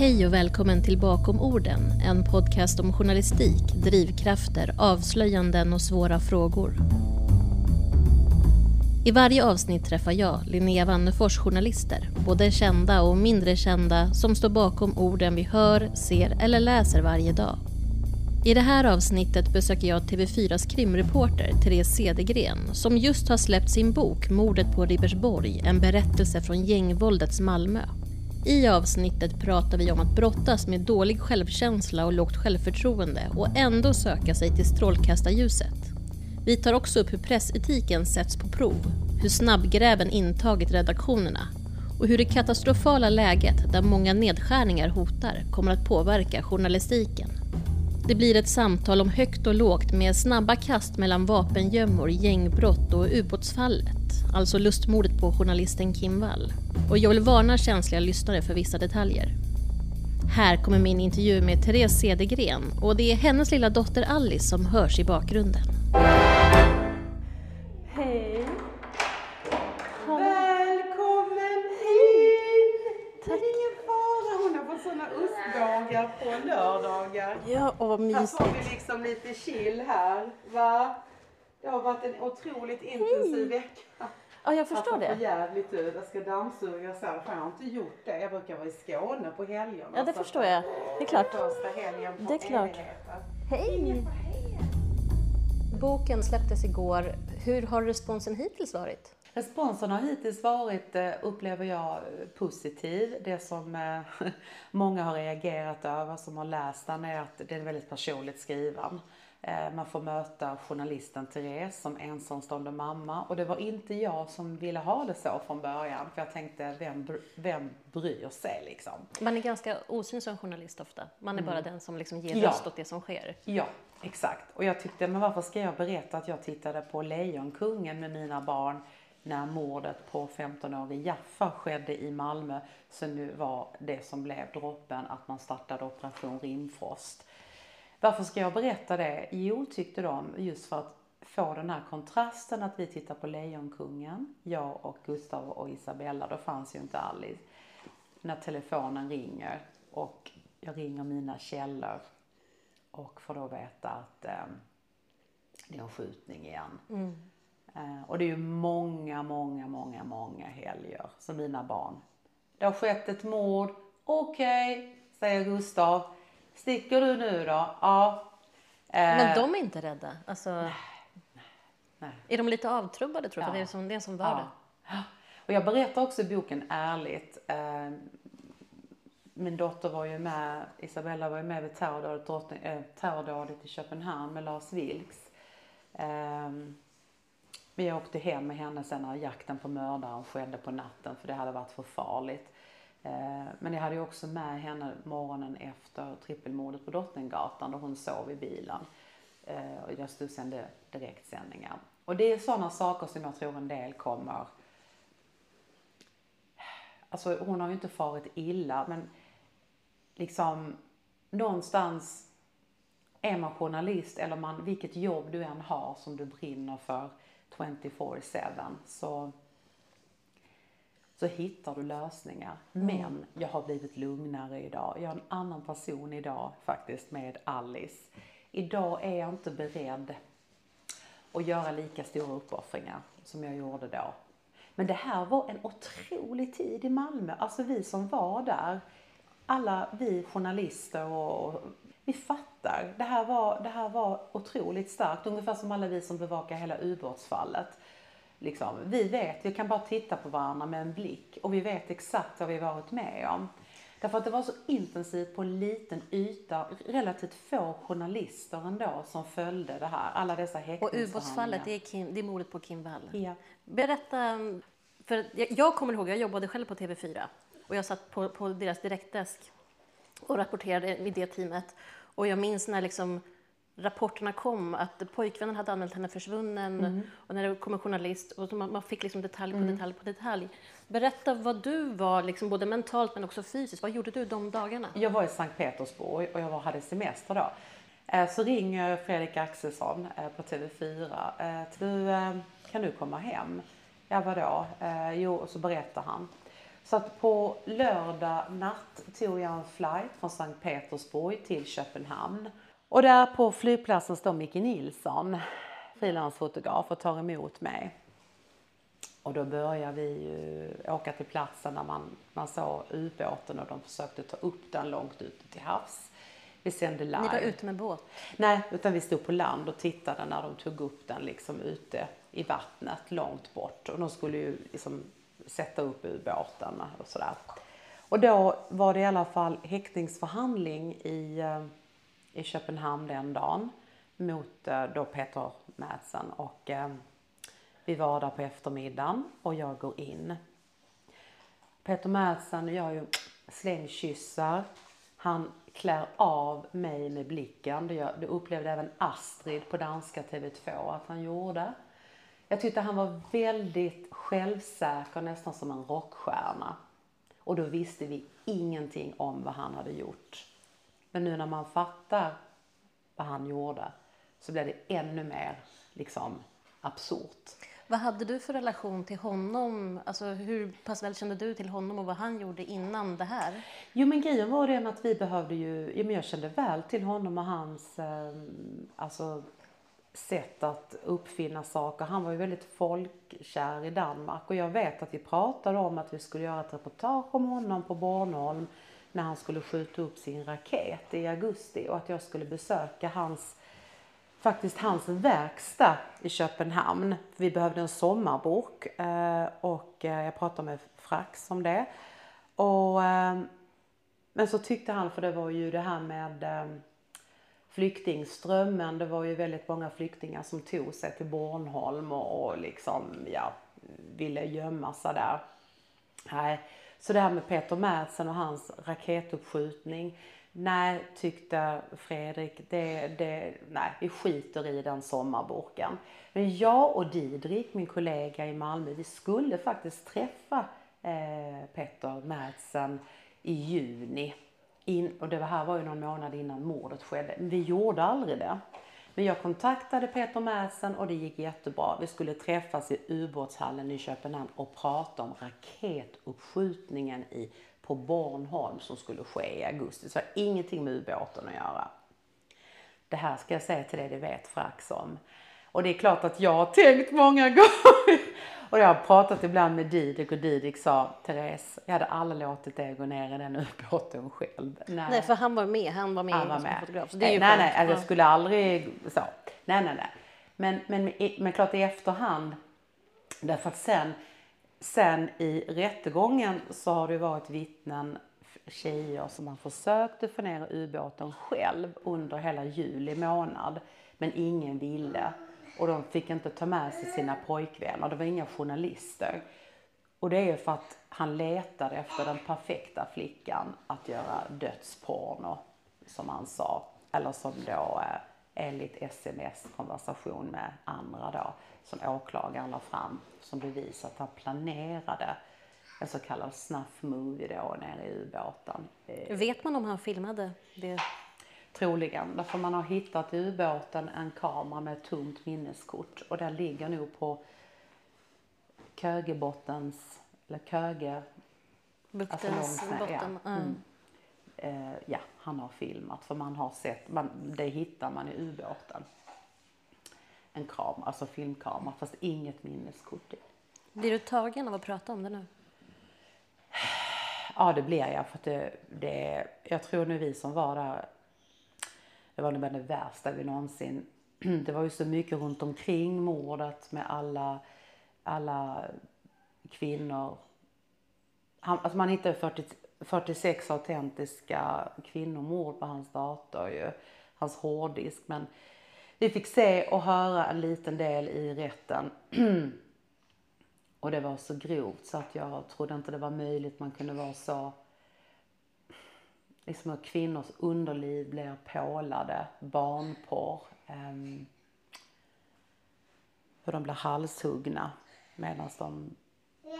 Hej och välkommen till Bakom orden, en podcast om journalistik, drivkrafter, avslöjanden och svåra frågor. I varje avsnitt träffar jag, Linnea Wannefors, journalister, både kända och mindre kända, som står bakom orden vi hör, ser eller läser varje dag. I det här avsnittet besöker jag TV4s krimreporter Therese Cedergren som just har släppt sin bok Mordet på Ribersborg, en berättelse från gängvåldets Malmö. I avsnittet pratar vi om att brottas med dålig självkänsla och lågt självförtroende och ändå söka sig till strålkastarljuset. Vi tar också upp hur pressetiken sätts på prov, hur snabbgräven intagit redaktionerna och hur det katastrofala läget där många nedskärningar hotar kommer att påverka journalistiken. Det blir ett samtal om högt och lågt med snabba kast mellan vapengömmor, gängbrott och ubåtsfallet. Alltså lustmordet på journalisten Kim Wall. Och jag vill varna känsliga lyssnare för vissa detaljer. Här kommer min intervju med Therese Cedergren och det är hennes lilla dotter Alice som hörs i bakgrunden. Hej! Välkommen hit! Tack. Ingen fara, hon har fått sådana USP-dagar på lördagar. Ja, och vad Här får vi liksom lite chill här, va? Det har varit en otroligt intensiv vecka. Ja, jag förstår det. jävligt ut. Jag ska dammsuga sen, för jag har inte gjort det. Jag brukar vara i Skåne på helgerna. Ja, det så förstår jag. Det är klart. Första helgen på Det är klart. Hej! Boken släpptes igår. Hur har responsen hittills varit? Responsen har hittills varit, eh, upplever jag, positiv. Det som eh, många har reagerat över, som har läst den, är att det är väldigt personligt skriven. Eh, Man får möta journalisten Therese som ensamstående mamma och det var inte jag som ville ha det så från början för jag tänkte, vem, vem bryr sig liksom? Man är ganska osynlig som journalist ofta. Man är bara den som liksom ger Ja. röst åt det som sker. Ja, exakt. Och jag tyckte, men varför ska jag berätta att jag tittade på Lejonkungen med mina barn när mordet på 15-årige Jaffa skedde i Malmö. Så nu var det som blev droppen att man startade Operation Rimfrost. Varför ska jag berätta det? Jo, tyckte de, just för att få den här kontrasten att vi tittar på Lejonkungen, jag och Gustav och Isabella, då fanns ju inte Alice. När telefonen ringer och jag ringer mina källor och får då veta att eh, det är en skjutning igen. Eh, och det är ju många, många, många, många helger som mina barn. Det har skett ett mord. Okej, säger Gustav. Sticker du nu då? Ja. Eh, Men de är inte rädda? Alltså, nej. är de lite avtrubbade tror du? Ja. det är, som, det är sån vardag. Ja. Och jag berättar också i boken ärligt. Eh, min dotter var ju med, Isabella var ju med vid terrordådet, eh, terrordådet i Köpenhamn med Lars Vilks. Eh, men jag åkte hem med henne sen när jakten på mördaren skedde på natten för det hade varit för farligt. Eh, men jag hade ju också med henne morgonen efter trippelmordet på Drottninggatan då hon sov i bilen. Eh, och jag stod sände direktsändningar. Och det är sådana saker som jag tror en del kommer Alltså hon har ju inte farit illa men liksom någonstans är man journalist eller man, vilket jobb du än har som du brinner för 24-7 så, så hittar du lösningar. Men jag har blivit lugnare idag. Jag är en annan person idag faktiskt med Alice. Idag är jag inte beredd att göra lika stora uppoffringar som jag gjorde då. Men det här var en otrolig tid i Malmö. Alltså vi som var där, alla vi journalister och, och vi fattar. Det här, var, det här var otroligt starkt. Ungefär som alla vi som bevakar hela ubåtsfallet. Liksom, vi vet, vi kan bara titta på varandra med en blick och vi vet exakt vad vi varit med om. Därför att det var så intensivt på en liten yta, relativt få journalister ändå som följde det här. Alla dessa Och häktningsförhandlingar. ubåtsfallet, det är, Kim, det är mordet på Kim Wall. Ja. Berätta, för jag, jag kommer ihåg, jag jobbade själv på TV4 och jag satt på, på deras direktdesk och rapporterade i det teamet. Och jag minns när liksom rapporterna kom att pojkvännen hade anmält henne försvunnen och när det kom en journalist och så man, man fick liksom detalj på detalj på detalj. Berätta vad du var, liksom både mentalt men också fysiskt. Vad gjorde du de dagarna? Jag var i Sankt Petersburg och jag var, hade semester då. Eh, Så ringer Fredrik Axelsson eh, på TV4. eh, Du, kan du komma hem? Ja, vadå? Jo, och så berättar han. Så att på lördag natt tog jag en flight från Sankt Petersburg till Köpenhamn. Och där på flygplatsen står Micke Nilsson, frilansfotograf, och tar emot mig. Och då börjar vi ju åka till platsen där man, man såg ubåten och de försökte ta upp den långt ute till havs. Vi sände live. Ni var ute med båt? Nej, utan vi stod på land och tittade när de tog upp den liksom ute i vattnet långt bort. Och de skulle ju liksom sätta upp ubåten och sådär. Och då var det i alla fall häktningsförhandling i, eh, i Köpenhamn den dagen mot eh, då Peter Madsen och eh, vi var där på eftermiddagen och jag går in. Peter Madsen gör ju slängkyssar. Han klär av mig med blicken. Det, det upplevde även Astrid på danska TV2 att han gjorde. Jag tyckte han var väldigt självsäker, nästan som en rockstjärna. Och då visste vi ingenting om vad han hade gjort. Men nu när man fattar vad han gjorde så blev det ännu mer liksom absurt. Vad hade du för relation till honom? Alltså hur pass väl kände du till honom och vad han gjorde innan det här? Jo men grejen var det att vi behövde ju, ja, men jag kände väl till honom och hans eh, alltså, sätt att uppfinna saker. Han var ju väldigt folkkär i Danmark och jag vet att vi pratade om att vi skulle göra ett reportage om honom på Bornholm när han skulle skjuta upp sin raket i augusti och att jag skulle besöka hans faktiskt hans verkstad i Köpenhamn. Vi behövde en sommarbok eh, och eh, jag pratade med Frax om det. Och, eh, men så tyckte han, för det var ju det här med flyktingströmmen, det var ju väldigt många flyktingar som tog sig till Bornholm och, och liksom, ja, ville gömma sig där. Nej. Så det här med Peter Madsen och hans raketuppskjutning, Nej, tyckte Fredrik, det, det, nej, vi skiter i den sommarboken. Men jag och Didrik, min kollega i Malmö, vi skulle faktiskt träffa eh, Peter Madsen i juni. In, och det här var ju någon månad innan mordet skedde. Men vi gjorde aldrig det. Men jag kontaktade Peter Madsen och det gick jättebra. Vi skulle träffas i ubåtshallen i Köpenhamn och prata om raketuppskjutningen i på Bornholm som skulle ske i augusti. Så det har ingenting med ubåten att göra. Det här ska jag säga till dig, det vet Frax om. Och det är klart att jag har tänkt många gånger. Och jag har pratat ibland med Didrik och Didrik sa, Therese, jag hade aldrig låtit dig gå ner i den ubåten själv. Nej. nej, för han var med, han var med han var med. fotograf. Så det är nej, nej, nej, jag skulle aldrig så. Nej, nej, nej. Men, men, men klart i efterhand, därför att sen Sen i rättegången så har det varit vittnen, tjejer som har försökt att få ner ubåten själv under hela juli månad. Men ingen ville. Och de fick inte ta med sig sina pojkvänner. Det var inga journalister. Och det är ju för att han letade efter den perfekta flickan att göra dödsporno, som han sa. Eller som då eh, enligt sms-konversation med andra då, som åklagaren la fram som bevis att han planerade en så kallad snuff movie då nere i ubåten. Eh, Vet man om han filmade det? Troligen, därför man har hittat i ubåten en kamera med ett tomt minneskort och den ligger nog på Kögebottens, eller Köge... Buktens alltså botten. Ja. Mm. Eh, ja, han har filmat för man har sett, man, det hittar man i ubåten. En kamera, alltså filmkamera, fast inget minneskort i. Blir du tagen av att prata om det nu? Ja, det blir jag. För det, det, jag tror nu vi som var där, det var nog det värsta vi någonsin... Det var ju så mycket runt omkring mordet med alla, alla kvinnor. Han, alltså man hittade 40, 46 autentiska kvinnomord på hans dator ju, hans hårddisk. Men vi fick se och höra en liten del i rätten. och det var så grovt så att jag trodde inte det var möjligt man kunde vara så liksom hur kvinnors underliv blir pålade, barnporr, um, hur de blir halshuggna medan de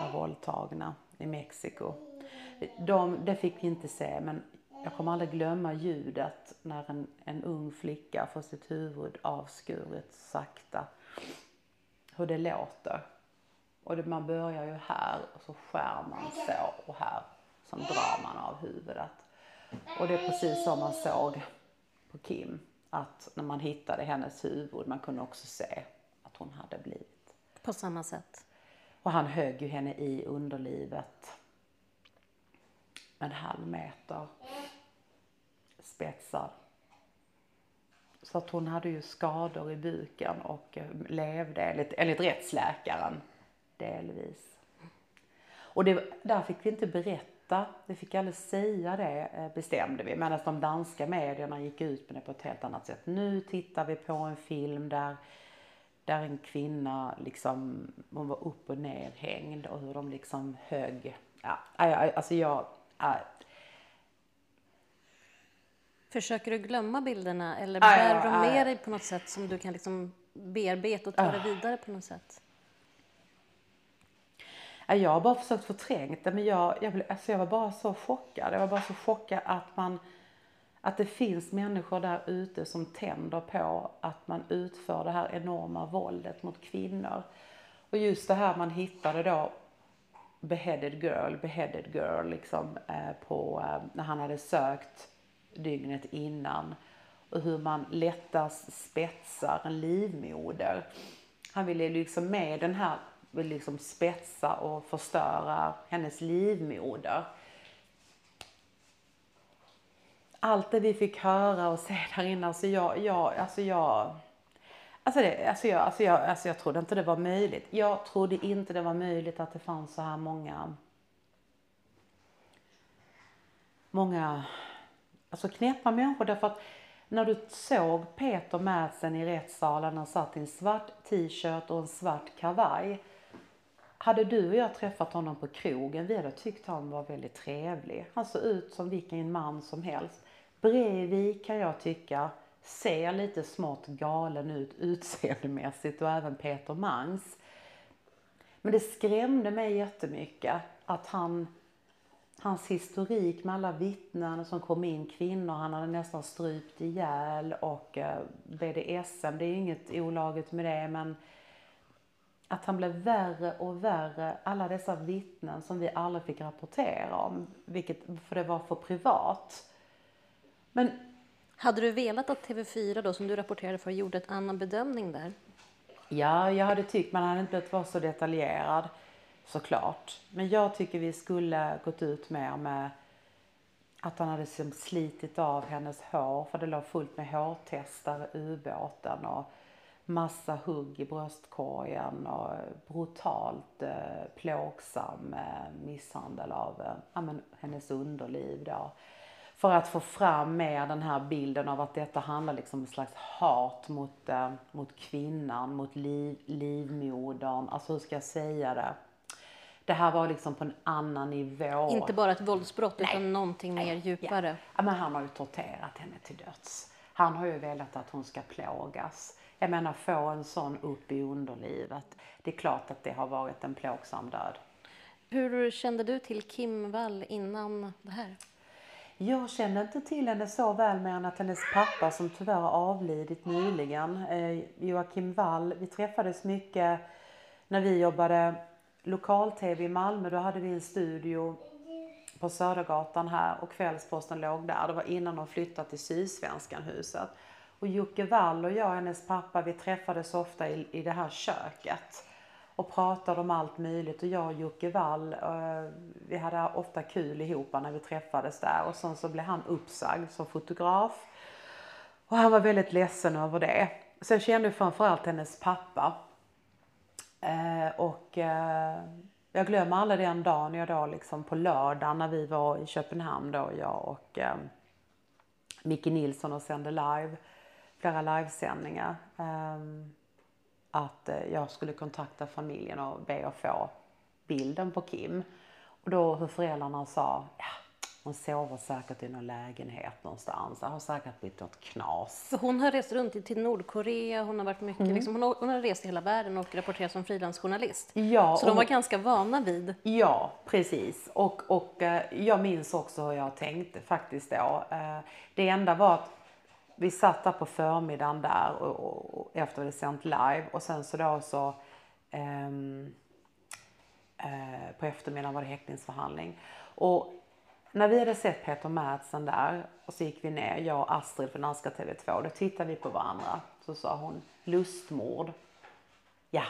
är våldtagna i Mexiko. De, det fick vi inte se men jag kommer aldrig glömma ljudet när en, en ung flicka får sitt huvud avskuret sakta. Hur det låter. Och det, man börjar ju här och så skär man så och här. Sen drar man av huvudet. Och det är precis som man såg på Kim. Att när man hittade hennes huvud, man kunde också se att hon hade blivit. På samma sätt. Och han högg ju henne i underlivet. En halv meter spetsad. Så att hon hade ju skador i buken och eh, levde enligt, enligt rättsläkaren delvis. Och det, där fick vi inte berätta, vi fick aldrig säga det eh, bestämde vi. Medan de danska medierna gick ut med det på ett helt annat sätt. Nu tittar vi på en film där, där en kvinna liksom, hon var upp och ner hängd och hur de liksom högg. Ja, alltså jag, Försöker du glömma bilderna eller bär de med dig på något sätt som du kan liksom bearbeta och ta det vidare på något sätt? Jag har bara försökt förtränga det men jag, jag, alltså jag var bara så chockad. Jag var bara så chockad att man att det finns människor där ute som tänder på att man utför det här enorma våldet mot kvinnor. Och just det här man hittade då beheaded girl, beheaded girl liksom eh, på, eh, när han hade sökt dygnet innan och hur man lättast spetsar en livmoder. Han ville liksom med den här liksom spetsa och förstöra hennes livmoder. Allt det vi fick höra och se där inne, alltså jag, jag, alltså jag, alltså, det, alltså, jag, alltså, jag, alltså jag trodde inte det var möjligt. Jag trodde inte det var möjligt att det fanns så här många, många alltså knäppa människor därför att när du såg Peter Madsen i rättssalen, han satt i en svart t-shirt och en svart kavaj. Hade du och jag träffat honom på krogen, vi hade tyckt han var väldigt trevlig. Han såg ut som vilken man som helst. Bredvid kan jag tycka ser lite smått galen ut utseendemässigt och även Peter Mangs. Men det skrämde mig jättemycket att han hans historik med alla vittnen som kom in, kvinnor han hade nästan strypt ihjäl och eh, BDSM, det är inget olagligt med det men att han blev värre och värre, alla dessa vittnen som vi aldrig fick rapportera om, vilket, för det var för privat. Men hade du velat att TV4 då, som du rapporterade för, gjorde en annan bedömning där? Ja, jag hade tyckt man hade inte behövt vara så detaljerad såklart. Men jag tycker vi skulle gått ut mer med att han hade slitit av hennes hår för det låg fullt med hårtestar i ubåten och massa hugg i bröstkorgen och brutalt eh, plågsam eh, misshandel av eh, ja, men, hennes underliv då. För att få fram mer den här bilden av att detta handlar liksom om ett slags hat mot, eh, mot kvinnan, mot liv, livmodern, alltså hur ska jag säga det? Det här var liksom på en annan nivå. Inte bara ett våldsbrott Nej. utan någonting mer djupare. Ja. ja. men han har ju torterat henne till döds. Han har ju velat att hon ska plågas. Jag menar få en sån upp i underlivet. Det är klart att det har varit en plågsam död. Hur kände du till Kim Wall innan det här? Jag kände inte till henne så väl mer än att hennes pappa som tyvärr har avlidit nyligen, eh, Joakim Wall, vi träffades mycket när vi jobbade lokal-tv i Malmö, då hade vi en studio på Södergatan här och Kvällsposten låg där. Det var innan de flyttade till Sydsvenskan huset. Och Jocke Wall och jag, hennes pappa, vi träffades ofta i, i det här köket och pratade om allt möjligt. Och jag och Jocke Wall, eh, vi hade ofta kul ihop när vi träffades där. Och sen så blev han uppsagd som fotograf. Och han var väldigt ledsen över det. Så jag kände framförallt hennes pappa. Eh, och eh, jag glömmer aldrig den dagen jag då liksom på lördag när vi var i Köpenhamn då, jag och Micke Nilsson och sände live, flera livesändningar. Eh, att eh, jag skulle kontakta familjen och be att få bilden på Kim. Och då hur föräldrarna sa, ja hon sover säkert i någon lägenhet någonstans. Det har säkert blivit något knas. Hon har rest runt till Nordkorea, hon har varit mycket, mm. liksom, hon, har, hon har rest i hela världen och rapporterat som frilansjournalist. Ja, Så de var ganska vana vid. Ja, precis. Och, och eh, jag minns också hur jag tänkte faktiskt då. Eh, det enda var att vi satt där på förmiddagen där och, och, och efter det sänt live och sen så då så um, Eh, på eftermiddagen var det häktningsförhandling. Och när vi hade sett Peter Madsen där och så gick vi ner, jag och Astrid från Danska TV2, då tittade vi på varandra. Så sa hon lustmord. Ja,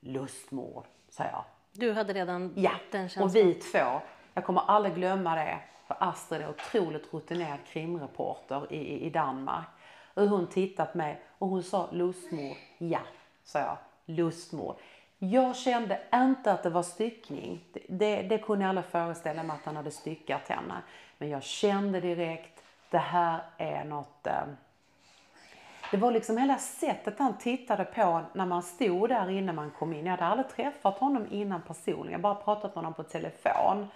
lustmord, sa jag. Du hade redan Ja, den känslan? och vi två, jag kommer aldrig glömma det, för Astrid är otroligt rutinerad krimreporter i, i, i Danmark. Och hon tittade på mig och hon sa lustmord. Ja, sa jag. Lustmord. Jag kände inte att det var styckning. Det, det, det kunde jag aldrig föreställa mig att han hade styckat henne. Men jag kände direkt, det här är något... Eh, det var liksom hela sättet han tittade på när man stod där innan man kom in. Jag hade aldrig träffat honom innan personligen, jag bara pratat med honom på telefon.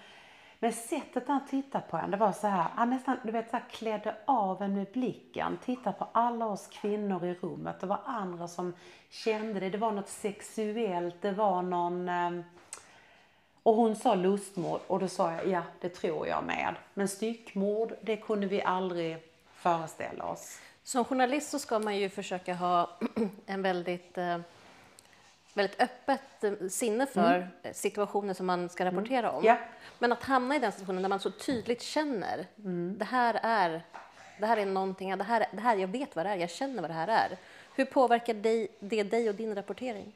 Men sättet han tittade på en, det var så här, han nästan du vet, så här, klädde av en med blicken, tittade på alla oss kvinnor i rummet. Det var andra som kände det, det var något sexuellt, det var någon... Eh, och hon sa lustmord och då sa jag, ja det tror jag med. Men styckmord, det kunde vi aldrig föreställa oss. Som journalist så ska man ju försöka ha en väldigt, eh, väldigt öppet eh, sinne för mm. situationer som man ska rapportera om. Ja. Men att hamna i den situationen där man så tydligt känner det här är det här är någonting, det här, det här, jag vet vad det är, jag känner vad det här är. Hur påverkar dig, det dig och din rapportering?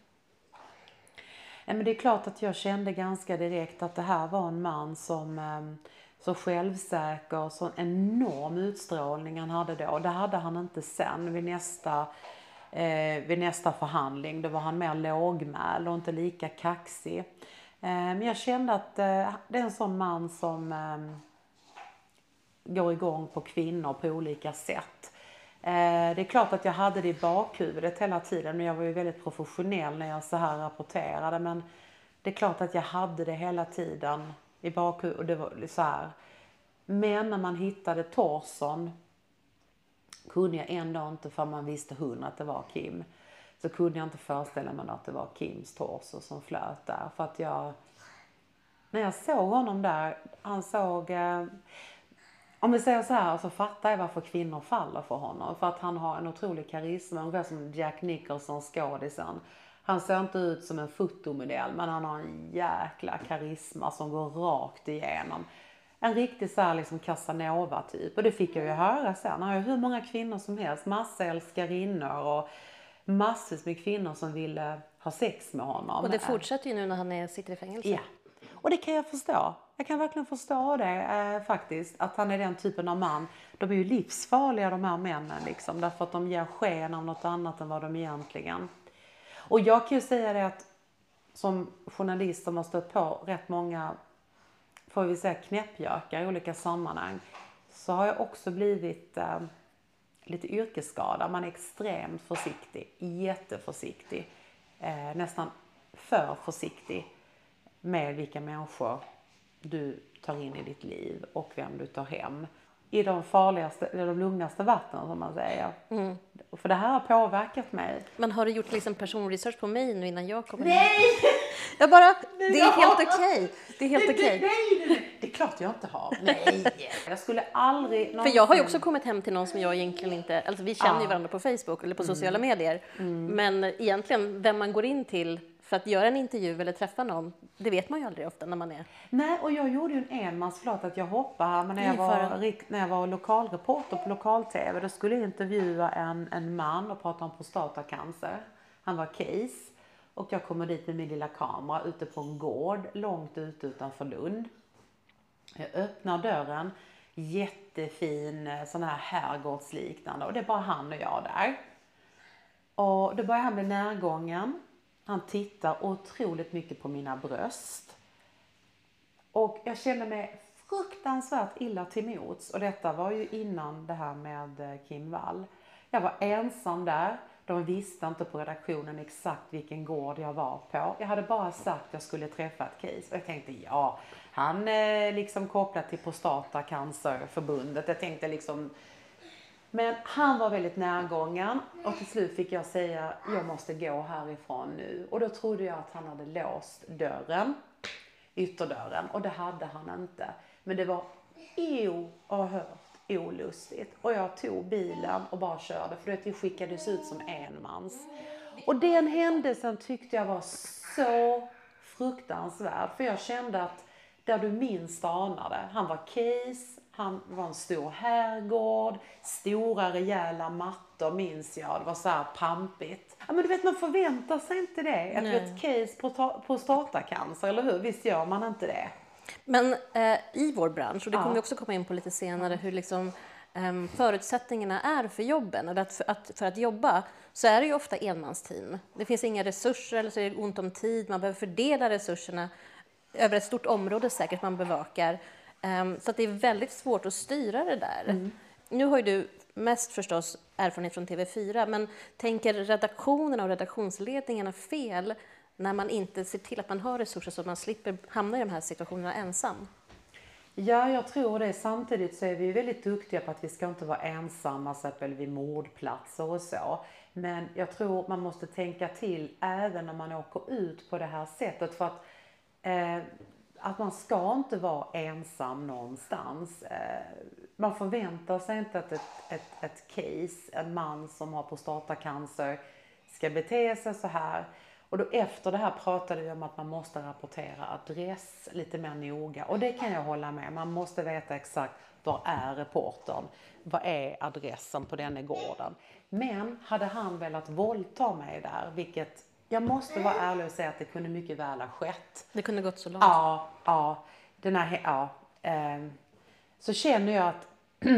Men det är klart att jag kände ganska direkt att det här var en man som eh, så självsäker, så enorm utstrålning han hade då. Det hade han inte sen vid nästa, eh, vid nästa förhandling. Då var han mer lågmäld och inte lika kaxig. Eh, men jag kände att eh, det är en sån man som eh, går igång på kvinnor på olika sätt. Eh, det är klart att jag hade det i bakhuvudet hela tiden, men jag var ju väldigt professionell när jag så här rapporterade. Men det är klart att jag hade det hela tiden i bakhuvudet och det var så här. Men när man hittade torson kunde jag ändå inte, för man visste hundra att det var Kim, så kunde jag inte föreställa mig att det var Kims torso som flöt där. För att jag, när jag såg honom där, han såg, eh, om vi säger så här så fattar jag varför kvinnor faller för honom. För att han har en otrolig karisma, ungefär som Jack Nicholson, skådisen. Han ser inte ut som en fotomodell men han har en jäkla karisma som går rakt igenom. En riktig så här liksom Casanova typ. Och det fick jag ju höra sen. Har ju hur många kvinnor som helst, massa älskarinnor och massvis med kvinnor som ville ha sex med honom. Och det fortsätter ju nu när han är, sitter i fängelse. Ja. Och det kan jag förstå. Jag kan verkligen förstå det eh, faktiskt. Att han är den typen av man. De är ju livsfarliga de här männen liksom. Därför att de ger sken av något annat än vad de egentligen och jag kan ju säga det att som journalist som har stött på rätt många, får vi säga knäppjökar i olika sammanhang, så har jag också blivit eh, lite yrkesskadad. Man är extremt försiktig, jätteförsiktig, eh, nästan för försiktig med vilka människor du tar in i ditt liv och vem du tar hem i de farligaste, eller de lugnaste vattnen som man säger. Mm. För det här har påverkat mig. Men har du gjort liksom personresearch på mig nu innan jag kommer Nej! Jag bara, det är helt okej. Okay. Det är helt okej. Okay. Nej, nej, det är klart jag inte har. Nej, jag skulle aldrig någonsin... För jag har ju också kommit hem till någon som jag egentligen inte, alltså vi känner ju varandra på Facebook eller på mm. sociala medier. Mm. Men egentligen vem man går in till för att göra en intervju eller träffa någon, det vet man ju aldrig ofta när man är... Nej, och jag gjorde ju en enmans, förlåt att jag hoppar här, men när jag, var, när jag var lokalreporter på lokal-tv, då skulle jag intervjua en, en man och prata om prostatacancer. Han var case. Och jag kommer dit med min lilla kamera ute på en gård långt ute utanför Lund. Jag öppnar dörren, jättefin eh, sån här herrgårdsliknande och det är bara han och jag där. Och då börjar han bli närgången han tittar otroligt mycket på mina bröst. Och jag kände mig fruktansvärt illa till mots. Och detta var ju innan det här med eh, Kim Wall. Jag var ensam där. De visste inte på redaktionen exakt vilken gård jag var på. Jag hade bara sagt att jag skulle träffa ett case. Och jag tänkte, ja, han är liksom kopplad till Prostatacancerförbundet. Jag tänkte liksom, men han var väldigt närgången och till slut fick jag säga, jag måste gå härifrån nu. Och då trodde jag att han hade låst dörren, ytterdörren, och det hade han inte. Men det var oerhört olustigt. Och jag tog bilen och bara körde, för det skickades ut som enmans. Och den händelsen tyckte jag var så fruktansvärd. För jag kände att där du minst anade, han var case, han var en stor herrgård, stora rejäla mattor minns jag. Det var så här pampigt. Ja, men du vet man förväntar sig inte det. Att ett case prostatacancer, eller hur? Visst gör man inte det? Men eh, i vår bransch, och det kommer vi också komma in på lite senare, hur liksom um, förutsättningarna är för jobben, eller att för, att för att jobba, så är det ju ofta enmansteam. Det finns inga resurser, eller så är det ont om tid, man behöver fördela resurserna över ett stort område säkert man bevakar. Um, så att det är väldigt svårt att styra det där. Mm. Nu har ju du mest förstås erfarenhet från TV4, men tänker redaktionerna och redaktionsledningarna fel när man inte ser till att man har resurser så att man slipper hamna i de här situationerna ensam? Ja, jag tror det. Samtidigt så är vi väldigt duktiga på att vi ska inte vara ensamma, exempel vid mordplatser och så. Men jag tror man måste tänka till även när man åker ut på det här sättet. För att, eh, att man ska inte vara ensam någonstans. Eh, man förväntar sig inte att ett, ett, ett case, en man som har prostatacancer, ska bete sig så här. Och då efter det här pratade vi om att man måste rapportera adress lite mer noga. Och det kan jag hålla med. Man måste veta exakt var är reportern? Vad är adressen på denna gården? Men hade han velat våldta mig där, vilket jag måste vara ärlig och säga att det kunde mycket väl ha skett. Det kunde gått så långt? Ja, ja. Den här, ja eh, så känner jag att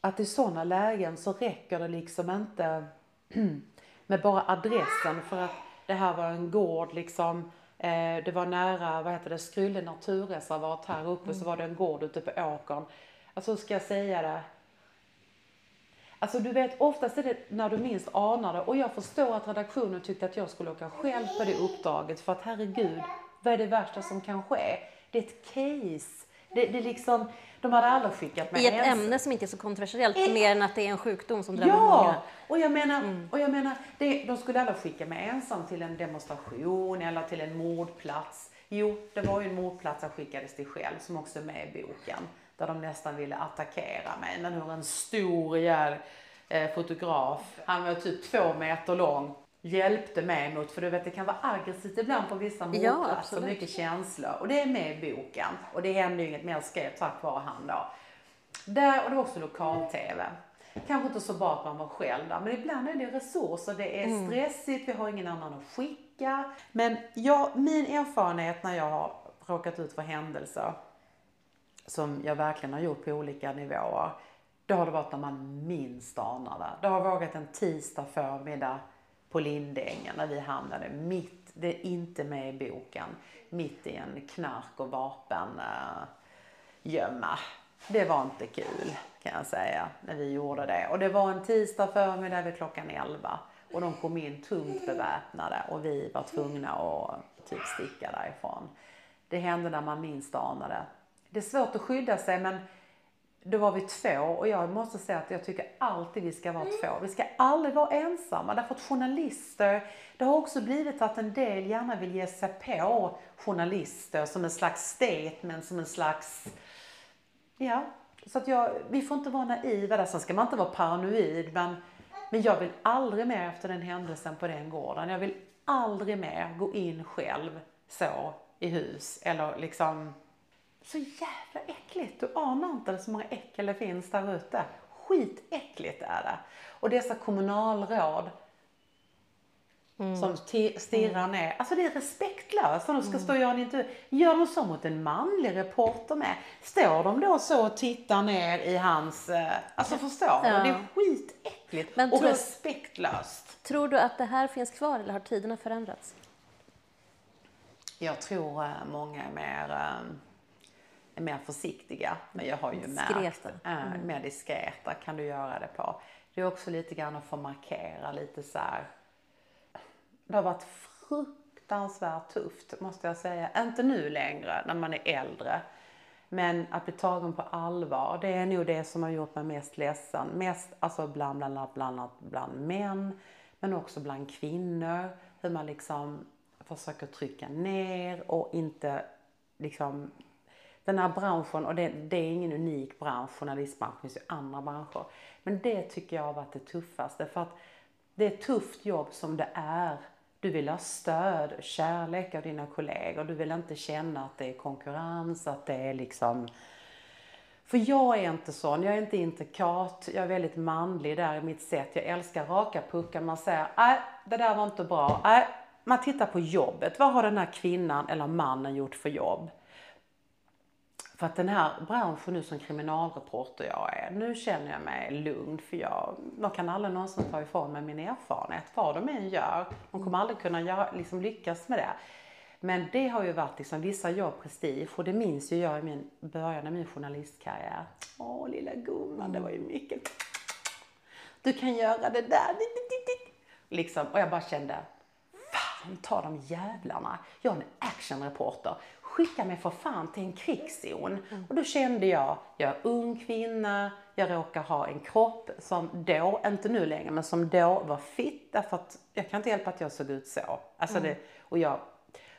att i sådana lägen så räcker det liksom inte med bara adressen för att det här var en gård liksom eh, det var nära, vad heter det, Skrylle naturreservat här uppe mm. så var det en gård ute på åkern. Alltså hur ska jag säga det? Alltså du vet oftast är det när du minst anar det och jag förstår att redaktionen tyckte att jag skulle åka själv på det uppdraget för att herregud, vad är det värsta som kan ske? Det är ett case. Det, det liksom, de hade aldrig skickat mig I ett ens... ämne som inte är så kontroversiellt, e mer än att det är en sjukdom som drabbar ja! många. och jag menar, mm. och jag menar det, de skulle aldrig skicka mig ensam till en demonstration eller till en mordplats. Jo, det var ju en mordplats jag skickades till själv som också är med i boken. Där de nästan ville attackera mig. Men hur en stor rejäl eh, fotograf, han var typ två meter lång, hjälpte mig mot, för du vet det kan vara aggressivt ibland på vissa mordplatser, ja, mycket känslor. Och det är med i boken. Och det hände ju inget mer skrev tack vare han då. Där, och det var också lokal-tv. Kanske inte så bra att man var själv där, men ibland är det resurser, det är mm. stressigt, vi har ingen annan att skicka. Men jag, min erfarenhet när jag har råkat ut för händelser som jag verkligen har gjort på olika nivåer, då har det varit när man minst anar det. Det har varit en tisdag förmiddag på Lindängen när vi hamnade mitt, det är inte med i boken, mitt i en knark och vapengömma. Eh, gömma. det var inte kul kan jag säga när vi gjorde det. Och det var en tisdag förmiddag vid klockan 11 och de kom in tungt beväpnade och vi var tvungna att typ sticka därifrån. Det hände när man minst anade. Det är svårt att skydda sig men då var vi två och jag måste säga att jag tycker alltid vi ska vara två. Vi ska aldrig vara ensamma därför att journalister, det har också blivit att en del gärna vill ge sig på journalister som en slags statement, som en slags, ja, så att jag, vi får inte vara naiva där. Sen ska man inte vara paranoid men, men jag vill aldrig mer efter den händelsen på den gården. Jag vill aldrig mer gå in själv så i hus eller liksom så jävla äckligt. Du anar inte så många äckel det finns där ute. Skitäckligt är det. Och dessa kommunalråd mm. som stirrar mm. ner. Alltså det är respektlöst de ska mm. stå och göra en intervju. Gör de så mot en manlig reporter med? Står de då så och tittar ner i hans... Eh, alltså förstår du? Ja. Det är skitäckligt Men och tror, respektlöst. Tror du att det här finns kvar eller har tiderna förändrats? Jag tror äh, många är mer... Äh, är mer försiktiga. Men jag har ju diskreta. märkt, mm. mer diskreta kan du göra det på. Det är också lite grann att få markera lite så här. Det har varit fruktansvärt tufft måste jag säga. Inte nu längre när man är äldre. Men att bli tagen på allvar, det är nog det som har gjort mig mest ledsen. Mest alltså bland, bland, bland, bland män, men också bland kvinnor. Hur man liksom försöker trycka ner och inte liksom den här branschen, och det, det, är ingen unik bransch, journalistbranschen, det finns ju andra branscher. Men det tycker jag har varit det tuffaste för att det är ett tufft jobb som det är du vill ha stöd, kärlek av dina kollegor. Du vill inte känna att det är konkurrens, att det är liksom för jag är inte sån, jag är inte intrikat, jag är väldigt manlig där i mitt sätt. Jag älskar raka puckar, man säger nej, det där var inte bra. Nej, man tittar på jobbet. Vad har den här kvinnan eller mannen gjort för jobb? För att den här branschen nu som kriminalreporter jag är, nu känner jag mig lugn för jag, de kan aldrig någonsin ta ifrån mig min erfarenhet. Vad de än gör, de kommer aldrig kunna göra, liksom lyckas med det. Men det har ju varit liksom vissa jobb prestige och det minns ju jag i min början av min journalistkarriär. Åh lilla gumman, det var ju mycket. Du kan göra det där. Liksom, och jag bara kände, fan ta de jävlarna. Jag är en actionreporter. Skicka mig för fan till en krigszon. Mm. Och då kände jag, jag är ung kvinna, jag råkar ha en kropp som då, inte nu längre, men som då var fit därför att jag kan inte hjälpa att jag såg ut så. Alltså mm. det, och jag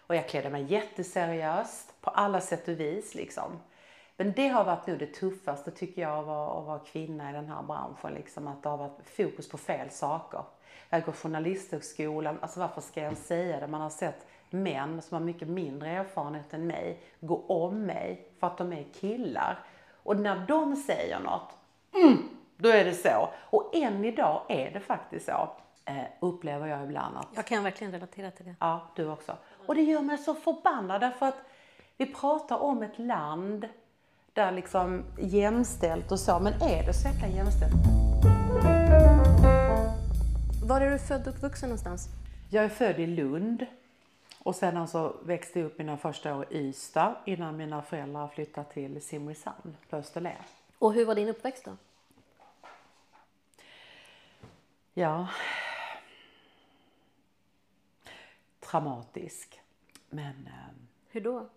och jag klädde mig jätteseriöst på alla sätt och vis liksom. Men det har varit nog det tuffaste tycker jag att vara, att vara kvinna i den här branschen. Liksom, att det har varit fokus på fel saker. Jag går journalisthögskolan, alltså varför ska jag säga det? Man har sett män som har mycket mindre erfarenhet än mig gå om mig för att de är killar. Och när de säger något, mm, då är det så. Och än idag är det faktiskt så. Eh, upplever jag ibland att... Jag kan verkligen relatera till det. Ja, du också. Och det gör mig så förbannad därför att vi pratar om ett land där liksom jämställt och så, men är det så jäkla jämställt? Var är du född och uppvuxen någonstans? Jag är född i Lund och sen alltså växte jag upp mina första år i Ystad innan mina föräldrar flyttade till Simrishamn på Österlen. Och hur var din uppväxt då? Ja, traumatisk. Men... Eh, Hur då?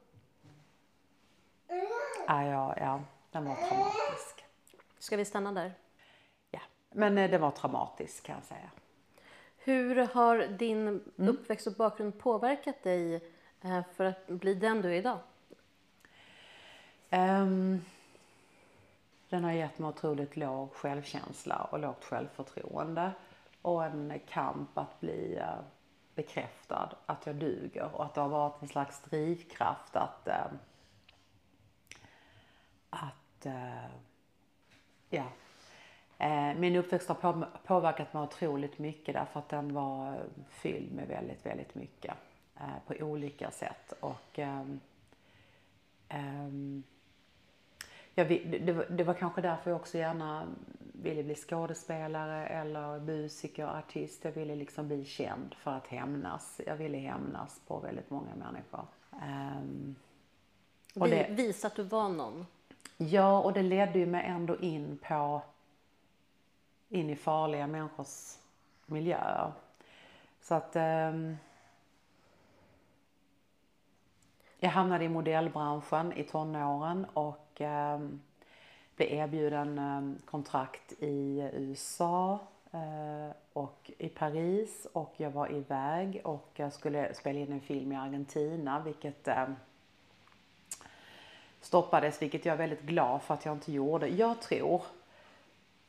Ja, ja, ja, den var traumatisk. Ska vi stanna där? Ja, men eh, det var traumatisk kan jag säga. Hur har din mm. uppväxt och bakgrund påverkat dig eh, för att bli den du är idag? Um, den har gett mig otroligt låg självkänsla och lågt självförtroende och en kamp att bli bekräftad att jag duger och att det har varit en slags drivkraft att äh, att ja min uppväxt har på, påverkat mig otroligt mycket därför att den var fylld med väldigt, väldigt mycket på olika sätt och ähm, jag, det, det var kanske därför jag också gärna ville bli skådespelare eller musiker, artist. Jag ville liksom bli känd för att hämnas. Jag ville hämnas på väldigt många människor. Um, och det, Visa att du var någon. Ja, och det ledde ju mig ändå in på in i farliga människors miljöer. Så att um, jag hamnade i modellbranschen i tonåren och um, blev erbjuden ehm, kontrakt i USA eh, och i Paris och jag var iväg och jag skulle spela in en film i Argentina vilket ehm, stoppades, vilket jag är väldigt glad för att jag inte gjorde. Jag tror,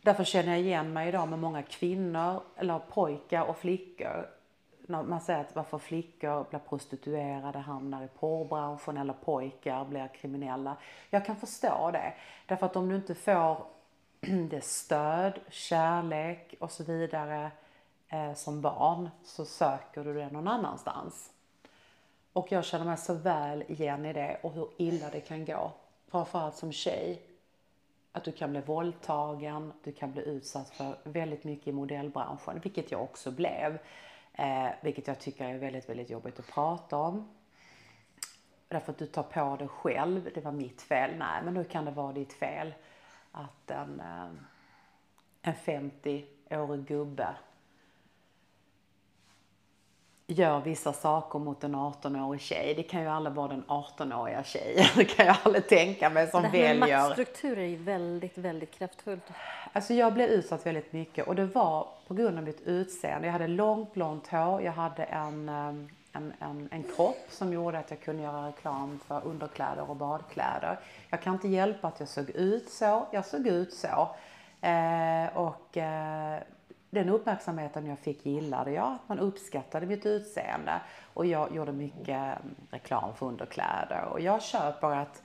därför känner jag igen mig idag med många kvinnor eller pojkar och flickor man säger att varför flickor blir prostituerade, hamnar i porrbranschen eller pojkar blir kriminella. Jag kan förstå det. Därför att om du inte får det stöd, kärlek och så vidare eh, som barn så söker du det någon annanstans. Och jag känner mig så väl igen i det och hur illa det kan gå. Framförallt som tjej. Att du kan bli våldtagen, du kan bli utsatt för väldigt mycket i modellbranschen, vilket jag också blev. Eh, vilket jag tycker är väldigt, väldigt jobbigt att prata om. Därför att du tar på dig själv, det var mitt fel. Nej, men hur kan det vara ditt fel att en, eh, en 50-årig gubbe gör vissa saker mot en 18-årig tjej. Det kan ju aldrig vara den 18-åriga tjejen. Det kan jag aldrig tänka mig som väljer. Det här med maktstruktur är ju väldigt, väldigt kraftfullt. Alltså jag blev utsatt väldigt mycket och det var på grund av mitt utseende. Jag hade långt blont hår, jag hade en, ehm, en, en, en kropp som gjorde att jag kunde göra reklam för underkläder och badkläder. Jag kan inte hjälpa att jag såg ut så, jag såg ut så. Eh, och eh, den uppmärksamheten jag fick gillade jag, att man uppskattade mitt utseende. Och jag gjorde mycket mm, reklam för underkläder. Och jag köper att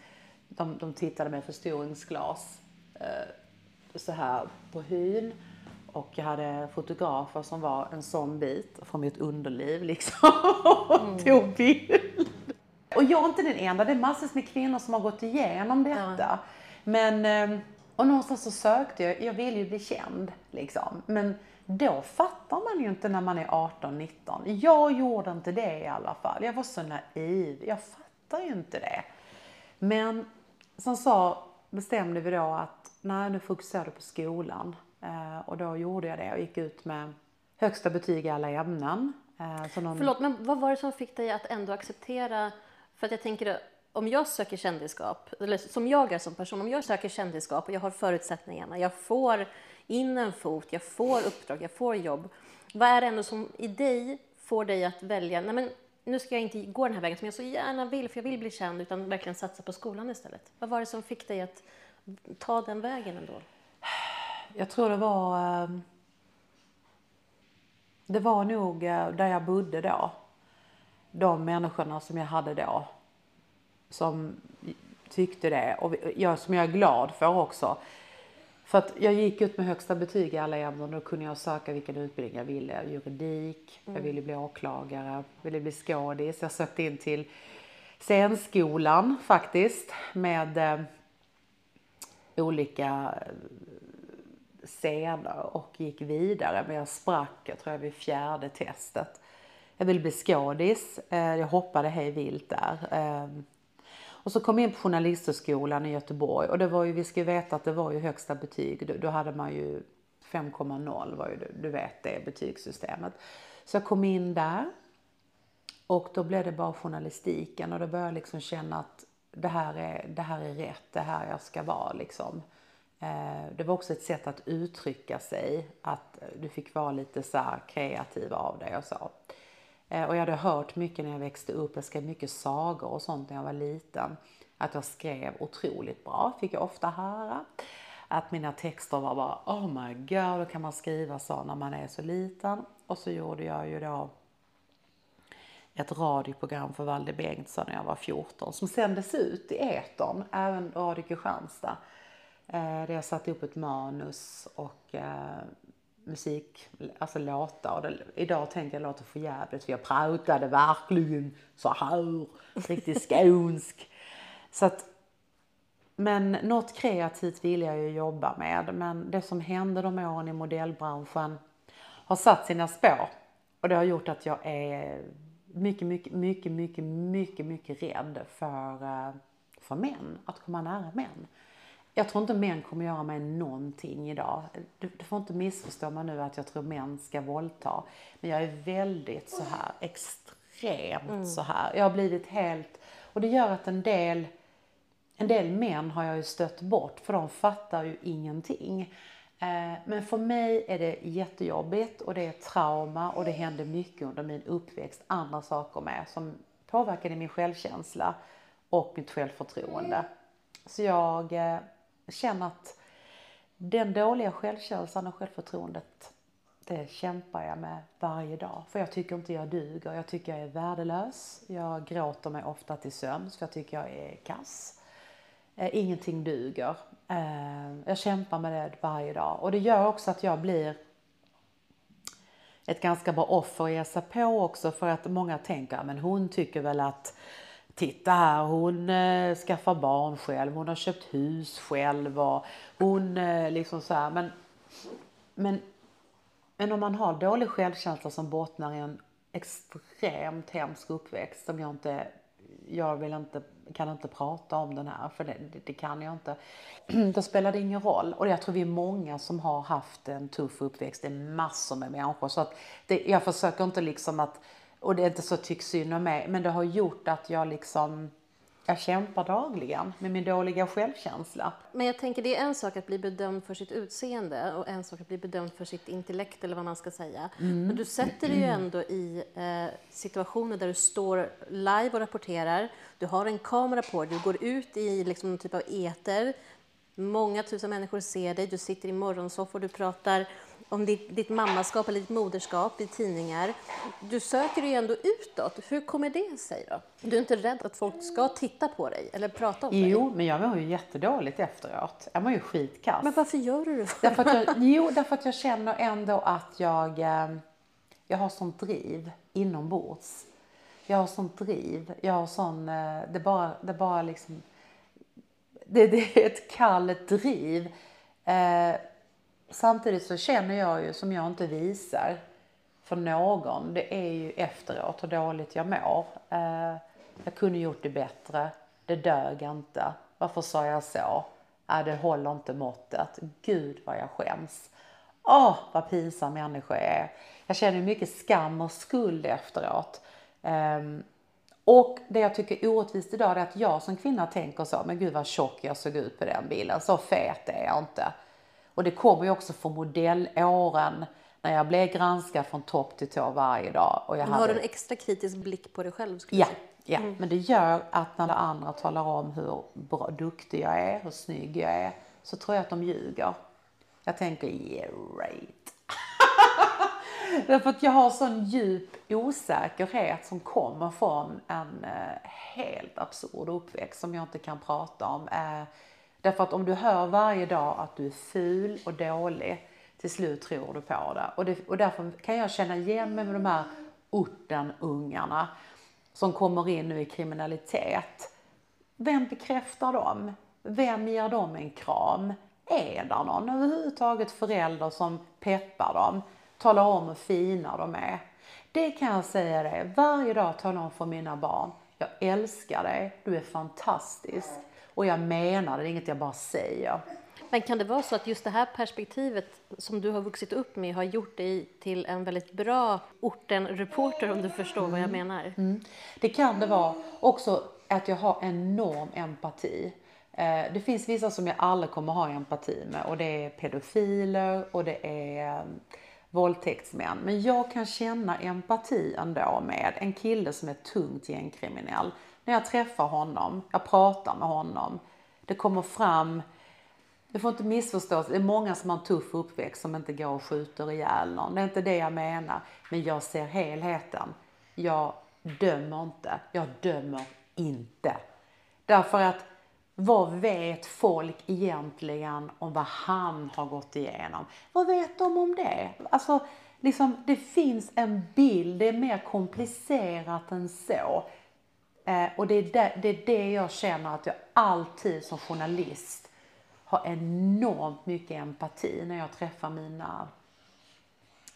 de, de tittade med förstoringsglas eh, så här på hyn. Och jag hade fotografer som var en sån bit från mitt underliv liksom. Och mm. tog bild. Och jag är inte den enda, det är massor med kvinnor som har gått igenom detta. Ja. Men, ehm, och någonstans så sökte jag, jag ville ju bli känd liksom. Men då fattar man ju inte när man är 18-19. Jag gjorde inte det i alla fall. Jag var så naiv. Jag fattar ju inte det. Men som sa bestämde vi då att nej, nu fokuserar du på skolan. Eh, och då gjorde jag det och gick ut med högsta betyg i alla ämnen. Eh, någon... Förlåt, men vad var det som fick dig att ändå acceptera, för att jag tänker om jag söker kändisskap, eller som jag är som person, om jag söker kändisskap och jag har förutsättningarna, jag får in en fot, jag får uppdrag, jag får jobb. Vad är det ändå som i dig får dig att välja, nej men nu ska jag inte gå den här vägen som jag så gärna vill, för jag vill bli känd, utan verkligen satsa på skolan istället. Vad var det som fick dig att ta den vägen ändå? Jag tror det var... Ehm, det var nog eh, där jag bodde då. De människorna som jag hade då. Som tyckte det. Och jag, som jag är glad för också. För att jag gick ut med högsta betyg i alla ämnen och då kunde jag söka vilken utbildning jag ville. Juridik, mm. jag ville bli åklagare, ville bli skådis. Jag sökte in till scenskolan faktiskt med eh, olika scener och gick vidare. Men jag sprack, jag tror jag vid fjärde testet. Jag ville bli skådis. Eh, jag hoppade hej vilt där. Ehm, och så kom jag in på Journalisthögskolan i Göteborg och det var ju, vi ska ju veta att det var ju högsta betyg. Då, hade man ju 5,0 var ju, du vet det betygssystemet. Så jag kom in där och då blev det bara journalistiken och då började jag liksom känna att det här är, det här är rätt, det här jag ska vara liksom. Eh, det var också ett sätt att uttrycka sig, att du fick vara lite så kreativ av dig och så. Eh, och jag hade hört mycket när jag växte upp, jag skrev mycket sagor och sånt när jag var liten, att jag skrev otroligt bra, fick jag ofta höra. Att mina texter var bara oh my god, då kan man skriva så när man är så liten. Och så gjorde jag ju då ett radioprogram för Valde Bengtsson när jag var 14 som sändes ut i etern, även Radio Kristianstad. Eh, där jag satte upp ett manus och eh, musik, alltså låtar. Idag tänker jag låter för jävligt för jag pratade verkligen så här, riktigt skånsk. Så att, men något kreativt vill jag ju jobba med. Men det som hände de åren i modellbranschen har satt sina spår. Och det har gjort att jag är mycket, mycket, mycket, mycket, mycket, mycket rädd för, eh, för män. Att komma nära män. Jag tror inte män kommer göra mig någonting idag. Du, du får inte missförstå mig nu att jag tror män ska våldta. Men jag är väldigt så här extremt mm. så här. Jag har blivit helt, och det gör att en del, en del män har jag ju stött bort för de fattar ju ingenting. Eh, men för mig är det jättejobbigt och det är trauma och det hände mycket under min uppväxt, andra saker med som påverkade min självkänsla och mitt självförtroende. Så jag eh, känner att den dåliga självkänslan och självförtroendet, det kämpar jag med varje dag. För jag tycker inte jag duger. Jag tycker jag är värdelös. Jag gråter mig ofta till sömns för jag tycker jag är kass. Eh, ingenting duger. Eh, jag kämpar med det varje dag och det gör också att jag blir ett ganska bra offer att ge sig på också för att många tänker, men hon tycker väl att titta här, hon eh, skaffar barn själv, hon har köpt hus själv och hon eh, liksom så här. Men, men, men om man har dålig självkänsla som bottnar i en extremt hemsk uppväxt som jag inte, jag vill inte, kan inte prata om den här för det, det, det kan jag inte. Då spelar det ingen roll och jag tror vi är många som har haft en tuff uppväxt, det är massor med människor så att det, jag försöker inte liksom att och det är inte så tycks synd om mig, men det har gjort att jag liksom jag kämpar dagligen med min dåliga självkänsla. Men jag tänker det är en sak att bli bedömd för sitt utseende och en sak att bli bedömd för sitt intellekt eller vad man ska säga. Mm. Men du sätter dig ju ändå i eh, situationer där du står live och rapporterar. Du har en kamera på dig, du går ut i liksom, någon typ av eter. Många tusen människor ser dig, du sitter i morgonsoffor, du pratar om ditt, ditt mammaskap eller ditt moderskap i tidningar. Du söker ju ändå utåt. Hur kommer det sig då? Du är inte rädd att folk ska titta på dig eller prata om jo, dig? Jo, men jag mår ju jättedåligt efteråt. Jag mår ju skitkass. Men varför gör du det? Därför att jag, jo, därför att jag känner ändå att jag, eh, jag har sånt driv inombords. Jag har sånt driv. Jag har sån, eh, det bara, det bara liksom, det, det är ett kallt driv. Samtidigt så känner jag ju, som jag inte visar för någon, det är ju efteråt hur dåligt jag mår. Eh, jag kunde gjort det bättre. Det dög inte. Varför sa jag så? Äh, det håller inte måttet. Gud vad jag skäms. Åh, vad pinsam människa jag är. Jag känner mycket skam och skuld efteråt. Um, och det jag tycker är orättvist idag är att jag som kvinna tänker så, men gud vad tjock jag såg ut på den bilden, så fet är jag inte. Och det kommer ju också från modellåren när jag blev granskad från topp till tå varje dag. Och jag men hade... Har du en extra kritisk blick på dig själv? Ja, ja. Mm. men det gör att när andra talar om hur bra, duktig jag är, hur snygg jag är, så tror jag att de ljuger. Jag tänker, yeah right. Därför att jag har sån djup osäkerhet som kommer från en eh, helt absurd uppväxt som jag inte kan prata om. Därför att om du hör varje dag att du är ful och dålig, till slut tror du på det. Och, det, och därför kan jag känna igen mig med de här ortenungarna som kommer in nu i kriminalitet. Vem bekräftar dem? Vem ger dem en kram? Är det någon överhuvudtaget förälder som peppar dem? Talar om hur fina de är. Det kan jag säga dig, varje dag talar om för mina barn, jag älskar dig, du är fantastisk. Och jag menar det, det är inget jag bara säger. Men kan det vara så att just det här perspektivet som du har vuxit upp med har gjort dig till en väldigt bra orten-reporter om du förstår mm. vad jag mm. menar? Mm. Det kan det vara. Också att jag har enorm empati. Eh, det finns vissa som jag aldrig kommer ha empati med och det är pedofiler och det är eh, våldtäktsmän. Men jag kan känna empati ändå med en kille som är tungt gängkriminell. När jag träffar honom, jag pratar med honom, det kommer fram det får inte missförstås. Det är många som har en tuff uppväxt som inte går och skjuter ihjäl någon. Det är inte det jag menar. Men jag ser helheten. Jag dömer inte. Jag dömer inte. Därför att vad vet folk egentligen om vad han har gått igenom? Vad vet de om det? Alltså, liksom, det finns en bild, det är mer komplicerat än så. Eh, och det är det, det är det jag känner att jag alltid som journalist har enormt mycket empati när jag träffar mina,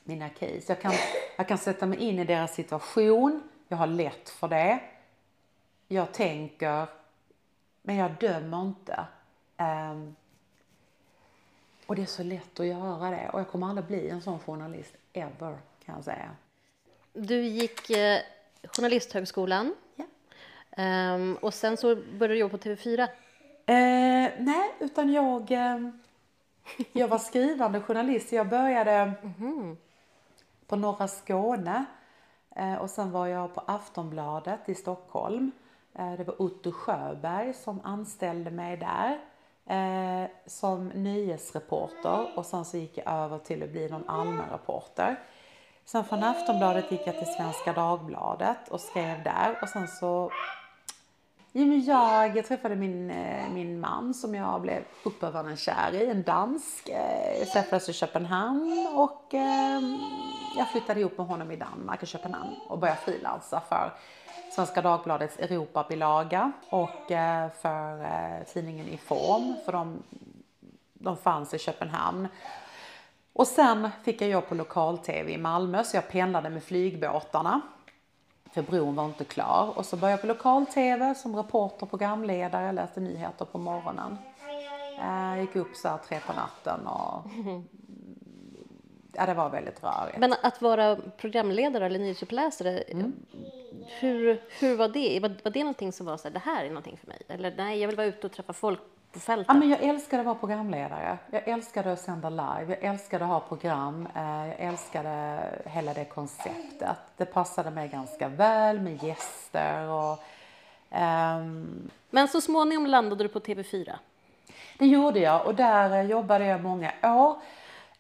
mina case. Jag kan, jag kan sätta mig in i deras situation, jag har lätt för det. Jag tänker, men jag dömer inte. Um, och det är så lätt att göra det och jag kommer aldrig bli en sån journalist ever kan jag säga. Du gick eh, Journalisthögskolan um, och sen så började du jobba på TV4. Eh, nej, utan jag, eh, jag var skrivande journalist. Jag började mm. på norra Skåne eh, och sen var jag på Aftonbladet i Stockholm. Eh, det var Otto Sjöberg som anställde mig där eh, som nyhetsreporter och sen så gick jag över till att bli någon allmän reporter. Sen från Aftonbladet gick jag till Svenska Dagbladet och skrev där och sen så jag träffade min, eh, min man som jag blev uppövande kär i, en dansk. Eh, jag träffades i Köpenhamn och ehm, jag flyttade ihop med honom i Danmark, i Köpenhamn och började frilansa för Svenska Dagbladets Europabilaga och eh, för eh, tidningen I Form, för de, de fanns i Köpenhamn. Och sen fick jag jobb på lokal-tv i Malmö så jag pendlade med flygbåtarna för bron var inte klar. Och så började jag på lokal-tv som reporter, programledare, läste nyheter på morgonen. Jag gick upp så här tre på natten och ja, det var väldigt rörigt. Men att vara programledare eller nyhetsuppläsare, mm. hur, hur var det? Var, var det någonting som var så här, det här är någonting för mig? Eller nej, jag vill vara ute och träffa folk på fältet? Ja, men jag älskade att vara programledare. Jag älskade att sända live. Jag älskade att ha program. Eh, jag älskade hela det konceptet. Det passade mig ganska väl med gäster och um... Men så småningom landade du på TV4? Det gjorde jag och där jobbade jag många år.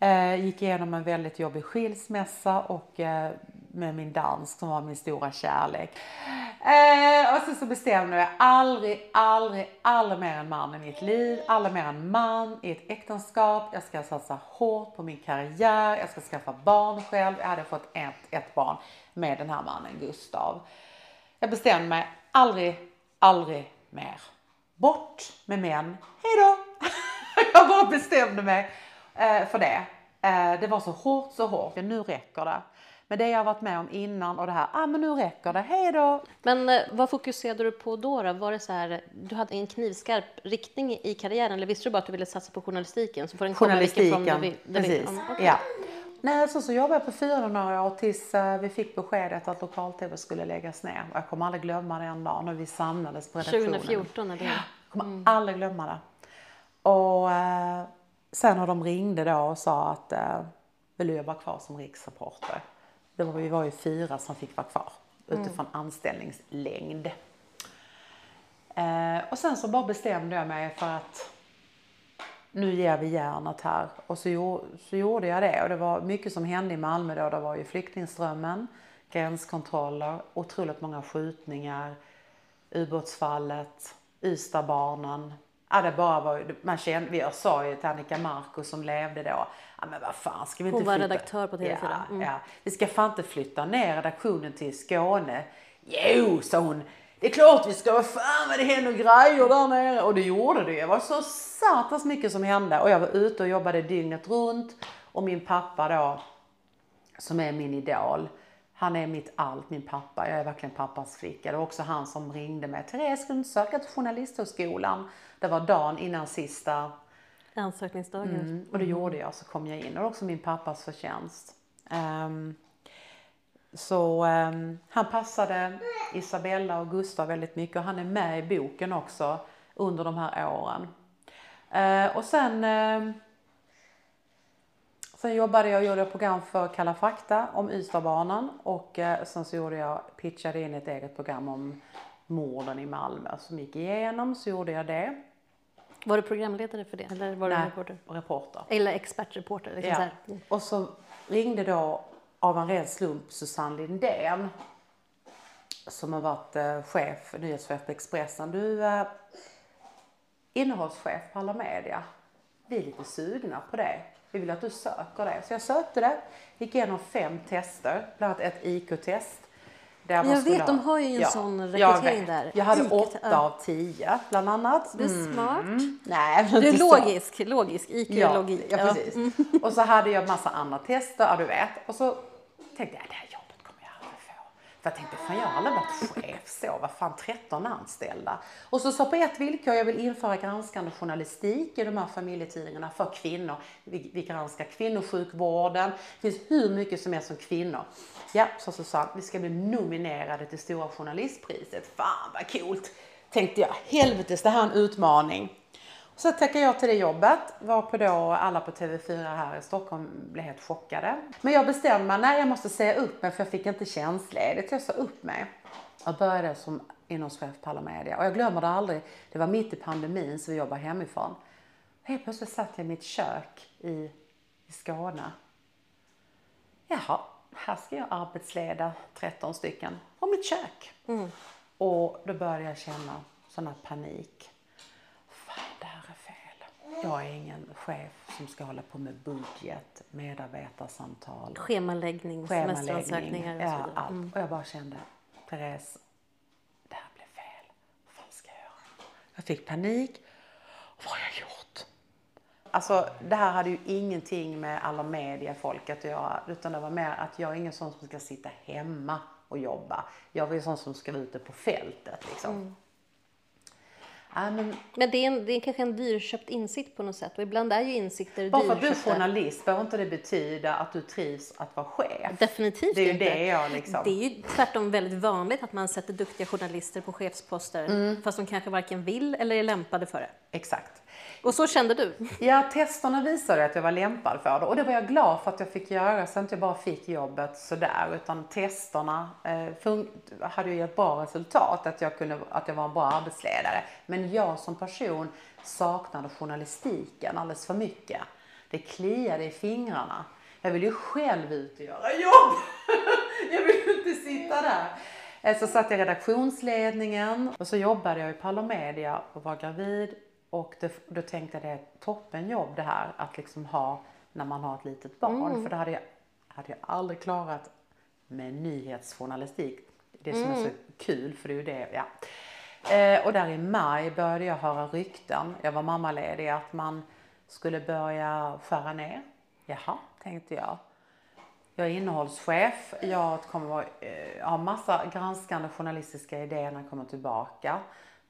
Eh, gick igenom en väldigt jobbig skilsmässa och eh, med min dans som var min stora kärlek. Eh, och sen så bestämde jag aldrig, aldrig, aldrig mer en man i mitt liv, aldrig mer en man i ett äktenskap. Jag ska satsa hårt på min karriär, jag ska skaffa barn själv. Jag hade fått ett, ett barn med den här mannen Gustav. Jag bestämde mig aldrig, aldrig mer. Bort med män, hejdå! jag bara bestämde mig eh, för det. Eh, det var så hårt, så hårt. Nu räcker det. Men det jag varit med om innan och det här, ah men nu räcker det, hej då. Men eh, vad fokuserade du på då, då? Var det så här, du hade en knivskarp riktning i karriären eller visste du bara att du ville satsa på journalistiken? Så får den journalistiken, komma precis. Mm, okay. ja. Nej, så, så jobbade jag på fyra några år tills uh, vi fick beskedet att lokal-tv skulle läggas ner. Jag kommer aldrig glömma den dagen när vi samlades på redaktionen. 2014 eller? Jag kommer mm. aldrig glömma det. Och uh, sen när de ringde då och sa att uh, vill du jobba kvar som riksreporter? Det var, vi var ju fyra som fick vara kvar utifrån mm. anställningslängd. Eh, och sen så bara bestämde jag mig för att nu ger vi järnet här. Och så, så gjorde jag det. Och det var mycket som hände i Malmö då. Det var ju flyktingströmmen, gränskontroller, otroligt många skjutningar, ubåtsfallet, Ystadbarnen, Ja, det bara var, man kände, jag sa ju till Annika Marco som levde då, ja men vad fan ska vi inte Hon var flytta? redaktör på TV4. Ja, mm. ja, vi ska fan inte flytta ner redaktionen till Skåne. Jo, sa hon, det är klart vi ska, vad fan vad det händer grejer där nere. Och det gjorde det Det var så satans mycket som hände. Och jag var ute och jobbade dygnet runt. Och min pappa då, som är min idol, han är mitt allt, min pappa. Jag är verkligen pappas flicka. Det var också han som ringde mig. Therese, ska du söka till Journalisthögskolan? Det var dagen innan sista ansökningsdagen. Mm, och det gjorde jag, så kom jag in. Och det var också min pappas förtjänst. Um, så um, han passade Isabella och Gustav väldigt mycket och han är med i boken också under de här åren. Uh, och sen uh, Sen jobbade jag och gjorde program för Kalla fakta om Ystadbanan och uh, sen så gjorde jag, pitchade in ett eget program om morden i Malmö som gick igenom, så gjorde jag det. Var du programledare för det? Eller var Nej, du reporter? reporter. Eller expertreporter? Liksom ja. Så och så ringde då av en ren slump Susanne Lindén som har varit eh, chef, nyhetschef på Expressen. Du är eh, innehållschef på alla media. Vi är lite sugna på det. Vi vill att du söker det. Så jag sökte det, gick igenom fem tester, bland annat ett IQ-test där jag vet, ha, de har ju en ja, sån rekrytering där. Jag hade åtta ja. av tio bland annat. Du är mm. smart. Nej, du är logisk, så. logisk, IQ ja, logik. Ja, precis. Mm. Och så hade jag massa andra tester, ja du vet. Och så tänkte jag, det här för jag tänkte, fan jag har aldrig varit chef så, vad fan 13 anställda. Och så sa på ett villkor, jag vill införa granskande journalistik i de här familjetidningarna för kvinnor. Vi, vi granskar kvinnosjukvården, det finns hur mycket som helst som kvinnor. Ja, sa Susanne, vi ska bli nominerade till Stora Journalistpriset. Fan vad coolt! Tänkte jag, helvetes det här är en utmaning. Så tackade jag till det jobbet, varpå då alla på TV4 här i Stockholm blev helt chockade. Men jag bestämde mig, nej jag måste säga upp mig för jag fick inte tjänstledigt. Jag sa upp mig. Jag började som innehållschef på alla media och jag glömmer det aldrig. Det var mitt i pandemin så vi jobbade hemifrån. Helt plötsligt satt jag i mitt kök i, i Skåne. Jaha, här ska jag arbetsleda 13 stycken på mitt kök. Mm. Och då började jag känna sån här panik jag är ingen chef som ska hålla på med budget, medarbetarsamtal. Schemaläggning, semesteransökningar och så vidare. Ja, allt. Mm. Och jag bara kände, Therese, det här blev fel. Vad fan ska jag göra? Jag fick panik. Vad har jag gjort? Alltså det här hade ju ingenting med alla mediefolk att göra. Utan det var mer att jag är ingen sån som ska sitta hemma och jobba. Jag är sån som ska vara ute på fältet liksom. Mm. Men, men det, är en, det är kanske en dyrköpt insikt på något sätt och ibland är ju insikter Bara för att du är journalist behöver inte det betyda att du trivs att vara chef. Definitivt Det är ju inte. det jag liksom. Det är ju tvärtom väldigt vanligt att man sätter duktiga journalister på chefsposter mm. fast de kanske varken vill eller är lämpade för det. Exakt. Och så kände du? Ja, testerna visade att jag var lämpad för det och det var jag glad för att jag fick göra så att jag inte bara fick jobbet sådär utan testerna eh, hade ju gett bra resultat att jag, kunde, att jag var en bra arbetsledare. Men jag som person saknade journalistiken alldeles för mycket. Det kliade i fingrarna. Jag vill ju själv ut och göra jobb. jag vill ju inte sitta där. Eh, så satt jag i redaktionsledningen och så jobbade jag i Palomedia och var gravid. Och det, då tänkte jag det är ett toppenjobb det här att liksom ha när man har ett litet barn. För det hade jag, hade jag aldrig klarat med nyhetsjournalistik. Det som är så kul för det är ju det, ja. Eh, och där i maj började jag höra rykten, jag var mammaledig, att man skulle börja skära ner. Jaha, tänkte jag. Jag är innehållschef. Jag kommer eh, ha massa granskande journalistiska idéer när jag kommer tillbaka.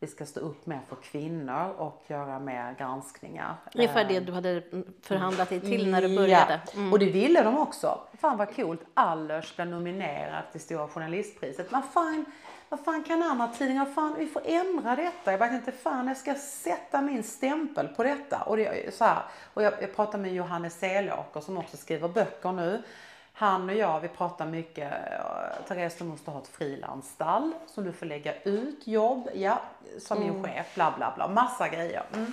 Vi ska stå upp mer för kvinnor och göra mer granskningar. Ungefär det du hade förhandlat dig till när du började. Ja, och det ville de också. Fan vad coolt. Allers blev nominerad till Stora Journalistpriset. Vad fan, vad fan kan andra tidningar, fan vi får ändra detta. Jag bara tänkte fan jag ska sätta min stämpel på detta. Och, det, så här, och jag, jag pratade med Johannes Selåker som också skriver böcker nu. Han och jag, vi pratar mycket, eh, Therese du måste ha ett frilansstall som du får lägga ut jobb, ja, som min chef, bla bla bla, massa grejer. Mm.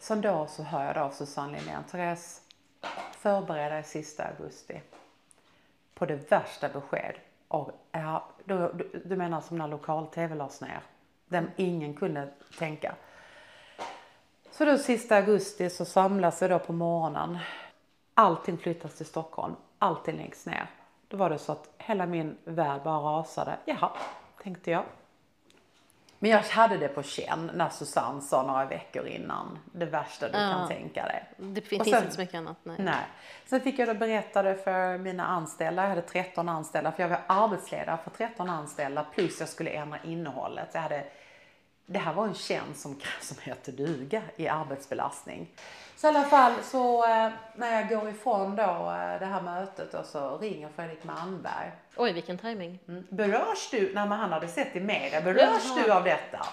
Så då så hör jag då av Susanne Linnén, Therese, förbered dig sista augusti på det värsta besked. Och, ja, då, du, du menar som när lokal-tv lades ner? Den ingen kunde tänka. Så då sista augusti så samlas vi då på morgonen. Allting flyttas till Stockholm. Allting läggs ner. Då var det så att hela min värld bara rasade. Jaha, tänkte jag. Men jag hade det på känn när Susanne sa några veckor innan. Det värsta du Ja. kan tänka dig. Det finns sen- inte så mycket annat. Nej. Nej. Sen fick jag då berätta det för mina anställda. Jag hade 13 anställda för jag var arbetsledare för 13 anställda plus jag skulle ändra innehållet. Jag hade, det här var en tjänst som, som heter duga i arbetsbelastning. Så i alla fall så eh, när jag går ifrån då eh, det här mötet då, så ringer Fredrik Malmberg. Oj, vilken timing. Mm. Berörs du, när man han hade sett i media, berörs Jaha. du av detta?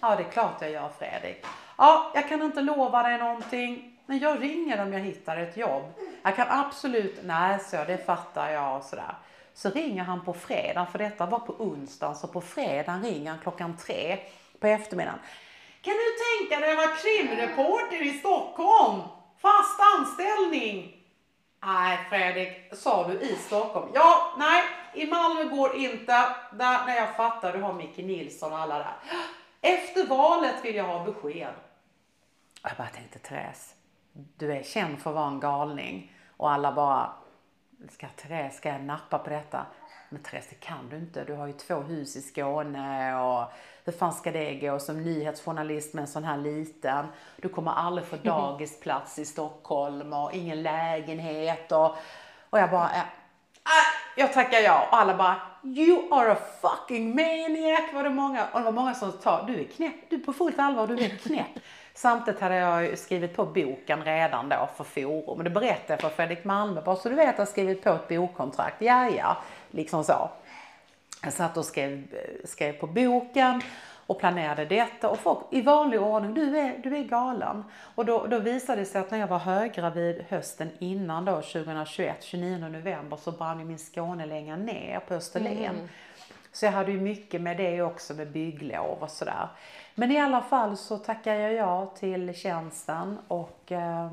Ja, det är klart jag gör Fredrik. Ja, jag kan inte lova dig någonting, men jag ringer om jag hittar ett jobb. Jag kan absolut, nej så det fattar jag och sådär. Så ringer han på fredag, för detta var på onsdagen, så på fredagen ringer han klockan tre på eftermiddagen. Kan du tänka dig att vara krimreporter i Stockholm? Fast anställning? Nej Fredrik, sa du i Stockholm? Ja, nej, i Malmö går inte. Där, när jag fattar, du har Micke Nilsson och alla där. Efter valet vill jag ha besked. Jag bara tänkte Therese, du är känd för att vara en galning. Och alla bara, ska Therese, ska jag nappa på detta? Men Therese, det kan du inte. Du har ju två hus i Skåne och hur fan ska det gå som nyhetsjournalist med en sån här liten? Du kommer aldrig få dagisplats i Stockholm och ingen lägenhet och, och jag bara, äh, jag tackar ja. Och alla bara, you are a fucking maniac var det många. Och det var många som sa, du är knäpp, du är på fullt allvar, du är knäpp. Samtidigt hade jag skrivit på boken redan då för Forum. Och det berättade jag för Fredrik Malmö, bara så du vet, jag har skrivit på ett bokkontrakt. Ja, ja, liksom så. Jag satt och skrev, skrev på boken och planerade detta och folk i vanlig ordning, du är, du är galen. Och då, då visade det sig att när jag var höggravid hösten innan då, 2021, 29 november, så brann ju min Skånelänga ner på Österlen. Så jag hade ju mycket med det också med bygglov och sådär. Men i alla fall så tackade jag ja till tjänsten och eh,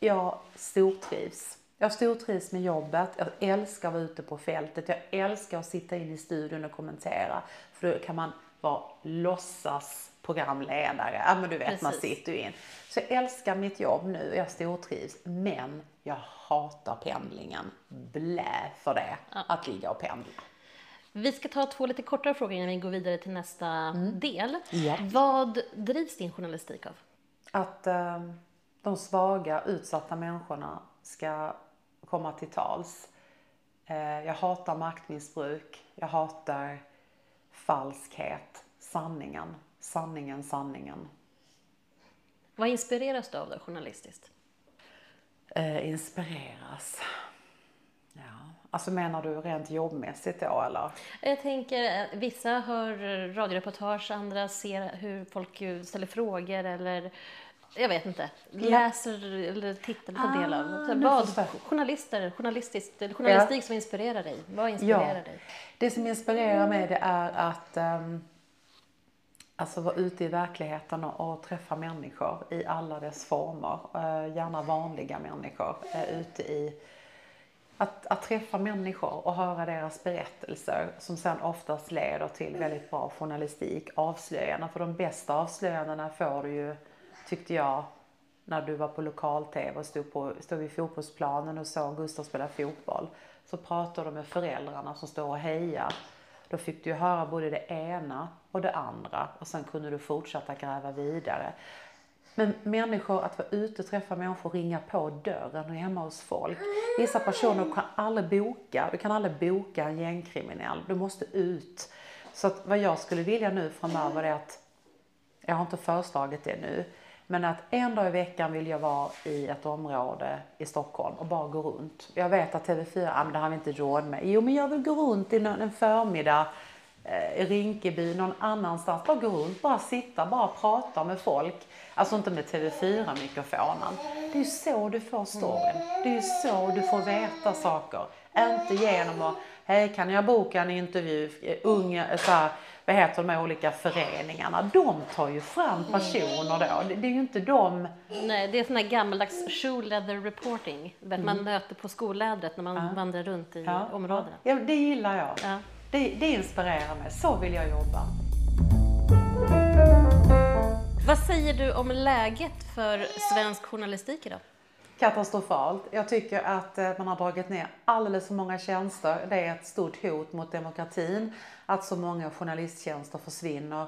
jag stortrivs. Jag stortrivs med jobbet. Jag älskar att vara ute på fältet. Jag älskar att sitta in i studion och kommentera. För då kan man vara låtsas programledare. Ja men du vet, man Precis. sitter ju in. Så jag älskar mitt jobb nu jag stortrivs. Men jag hatar pendlingen. Blä för det, att ligga och pendla. Vi ska ta två lite kortare frågor innan vi går vidare till nästa del. Ja. Vad drivs din journalistik av? Att eh, de svaga, utsatta människorna ska komma till tals. Eh, jag hatar maktmissbruk. Jag hatar falskhet. Sanningen. Sanningen, sanningen. Vad inspireras du av då, journalistiskt? Eh, inspireras. Ja. Alltså menar du rent jobbmässigt då eller? Jag tänker, eh, vissa hör radioreportage, andra ser hur folk eh, ställer frågor eller jag vet inte, läser eller tittar på Ah, del av. Så nu vad, journalister, journalistiskt, journalistik som inspirerar dig? Vad inspirerar dig? Det som inspirerar mig det är att ehm, Alltså vara ute i verkligheten och, träffa människor i alla dess former. Eh, gärna vanliga människor. Eh, ute i att, att träffa människor och höra deras berättelser som sen oftast leder till väldigt bra journalistik, avslöjanden. För de bästa avslöjandena får du ju, tyckte jag, när du var på lokal-tv och stod, på, stod vid fotbollsplanen och såg Gustav spela fotboll. Så pratade du med föräldrarna som står och hejar. Då fick du ju höra både det ena och det andra och sen kunde du fortsätta gräva vidare. Men människor, att vara ute och träffa människor, ringa på dörren och hemma hos folk. Vissa personer kan aldrig boka, du kan aldrig boka en gängkriminell, du måste ut. Så att vad jag skulle vilja nu framöver är att, jag har inte föreslagit det nu, men att en dag i veckan vill jag vara i ett område i Stockholm och bara gå runt. Jag vet att TV4, ah, men det har vi inte råd med. Jo, men jag vill gå runt i en förmiddag Rinkeby, någon annanstans. Bara gå runt, bara sitta, bara prata med folk. Alltså inte med TV4-mikrofonen. Det är ju så du får storyn. Det är ju så du får veta saker. Inte genom att, hej kan jag boka en intervju, unga, så här, vad heter de här olika föreningarna? De tar ju fram personer då. Det, det är ju inte de... Nej, det är sån här gammaldags shoe leather reporting. Mm. Man möter på skolädret när man ja. vandrar runt i ja. områdena. Ja, det gillar jag. Ja. Det, det inspirerar mig. Så vill jag jobba. Vad säger du om läget för svensk journalistik idag? Katastrofalt. Jag tycker att eh, man har dragit ner alldeles för många tjänster. Det är ett stort hot mot demokratin att så många journalisttjänster försvinner.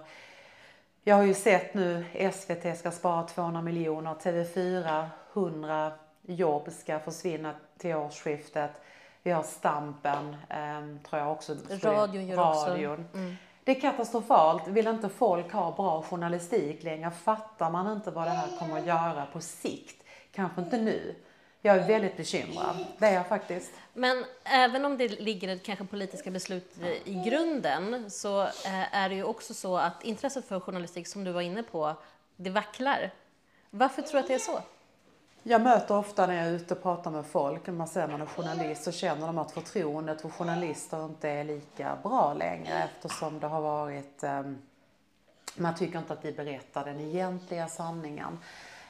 Jag har ju sett nu SVT ska spara 200 miljoner, TV4 100 jobb ska försvinna till årsskiftet. Vi har Stampen, eh, tror jag också. Radion gör radion. också. Mm. Det är katastrofalt. Vill inte folk ha bra journalistik längre? Fattar man inte vad det här kommer att göra på sikt? Kanske inte nu. Jag är väldigt bekymrad. Det är jag faktiskt. Men även om det ligger kanske politiska beslut i grunden så eh, är det ju också så att intresset för journalistik, som du var inne på, det vacklar. Varför tror du att det är så? Jag möter ofta när jag är ute och pratar med folk, man ser man är journalist, så känner de att förtroendet för journalister inte är lika bra längre eftersom det har varit, ehm, man tycker inte att de berättar den egentliga sanningen.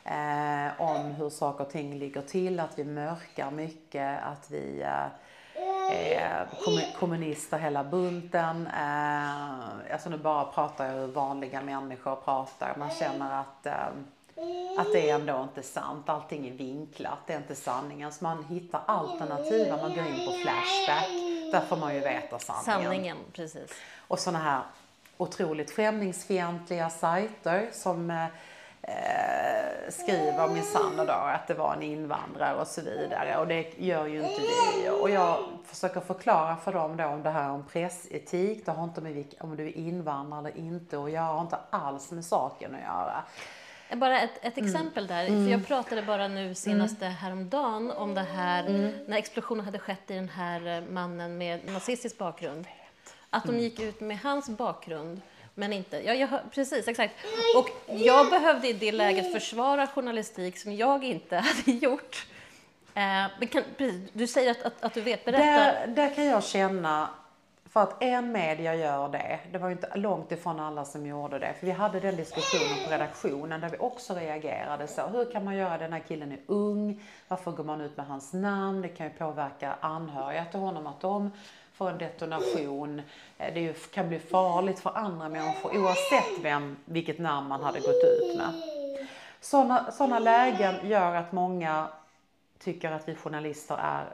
Eh, om hur saker och ting ligger till, att vi mörkar mycket, att vi eh, eh, är kommunister hela bunten. Alltså nu bara pratar jag hur vanliga människor pratar. Man känner att ehm, att det är ändå inte sant. Allting är vinklat, det är inte sanningen. Så man hittar alternativa, man går in på Flashback. Där får man ju veta sanningen. Sanningen, precis. Och sådana här otroligt främlingsfientliga sajter som eh, skriver minsann då att det var en invandrare och så vidare. Och det gör ju inte vi. Och jag försöker förklara för dem då om det här om pressetik. Det har inte med om du är invandrare eller inte och jag har inte alls med saken att göra. Bara ett, ett mm. exempel där. Mm. För jag pratade bara nu senaste mm. häromdagen om det här mm. när explosionen hade skett i den här eh, mannen med nazistisk bakgrund. Att de mm. gick ut med hans bakgrund men inte... Ja, jag, precis, exakt. Och jag behövde i det läget försvara journalistik som jag inte hade gjort. Eh, kan, du säger att, att, att, du vet, berätta. Där, där kan jag känna för att en media gör det, det var ju inte långt ifrån alla som gjorde det. För vi hade den diskussionen på redaktionen där vi också reagerade så. Hur kan man göra, den här killen är ung, varför går man ut med hans namn? Det kan ju påverka anhöriga till honom att de får en detonation. Eh, det det kan bli farligt för andra människor oavsett vem, vilket namn man hade gått ut med. Sådana, sådana lägen gör att många tycker att vi journalister är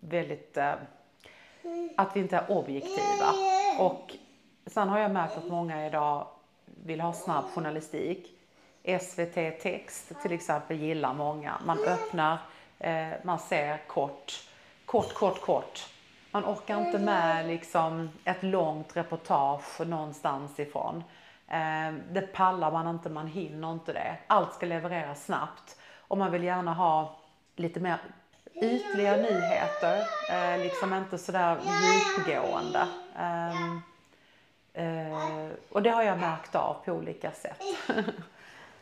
väldigt eh, att vi inte är objektiva. Och sen har jag märkt att många idag vill ha snabb journalistik. SVT Text till exempel gillar många. Man öppnar, eh, man ser kort, kort, kort, kort. Man orkar inte med liksom ett långt reportage någonstans ifrån. Eh, det pallar man inte, man hinner inte det. Allt ska levereras snabbt. Och man vill gärna ha lite mer ytliga nyheter, eh, liksom inte sådär djupgående. Um, uh, och det har jag märkt av på olika sätt.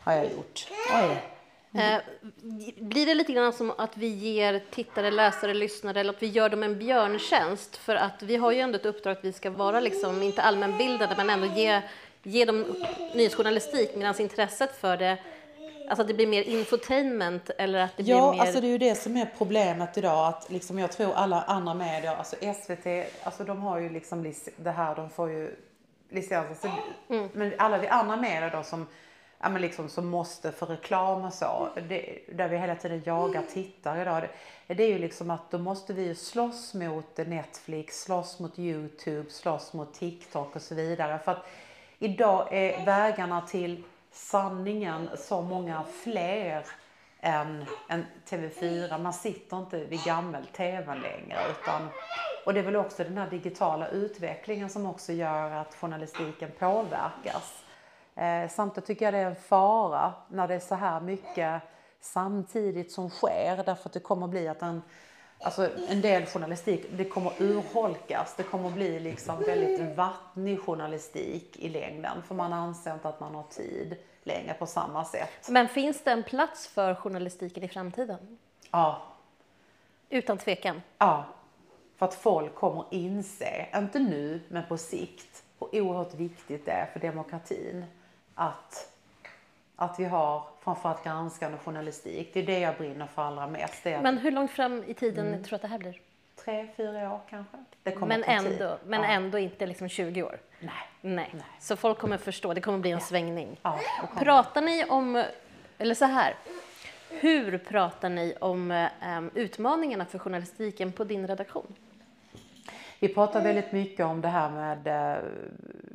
har jag gjort. Oj. Mm. blir det lite grann som att vi ger tittare, läsare, lyssnare eller att vi gör dem en björntjänst? För att vi har ju ändå ett uppdrag att vi ska vara liksom, inte allmänbildade men ändå ge ge dem nyhetsjournalistik medan intresset för det Alltså att det blir mer infotainment eller att det blir ja, mer... alltså det är ju det som är problemet idag. Att liksom jag tror alla andra medier, alltså SVT, alltså de har ju liksom det här, de får ju licens. Alltså, mm. Men alla vi andra medier då som, ja, men liksom, som måste för reklam och så, det, där vi hela tiden jagar tittare idag. Det, det är ju liksom att då måste vi ju slåss mot Netflix, slåss mot YouTube, slåss mot TikTok och så vidare. För att idag är vägarna till sanningen så många fler än, än TV4. Man sitter inte vid gammel-tv längre. Utan, och det är väl också den här digitala utvecklingen som också gör att journalistiken påverkas. Eh, samtidigt tycker jag det är en fara när det är så här mycket samtidigt som sker. Därför att det kommer att bli att en, alltså en del journalistik, det kommer urholkas. Det kommer bli liksom väldigt vattnig journalistik i längden. För man anser inte att man har tid längre på samma sätt. Men finns det en plats för journalistiken i framtiden? Ja. Utan tvekan? Ja. För att folk kommer inse, inte nu, men på sikt, hur oerhört viktigt det är för demokratin att, att vi har framförallt granskande journalistik. Det är det jag brinner för allra mest. men hur långt fram i tiden mm. tror du att det här blir? Tre, fyra år kanske. men ändå, men ja. ändå inte liksom 20 år? Nej. Nej. Nej. Så folk kommer förstå, det kommer bli en ja. svängning. Ja, pratar ni om, eller så här, hur pratar ni om um, utmaningarna för journalistiken på din redaktion? Vi pratar väldigt mycket om det här med eh,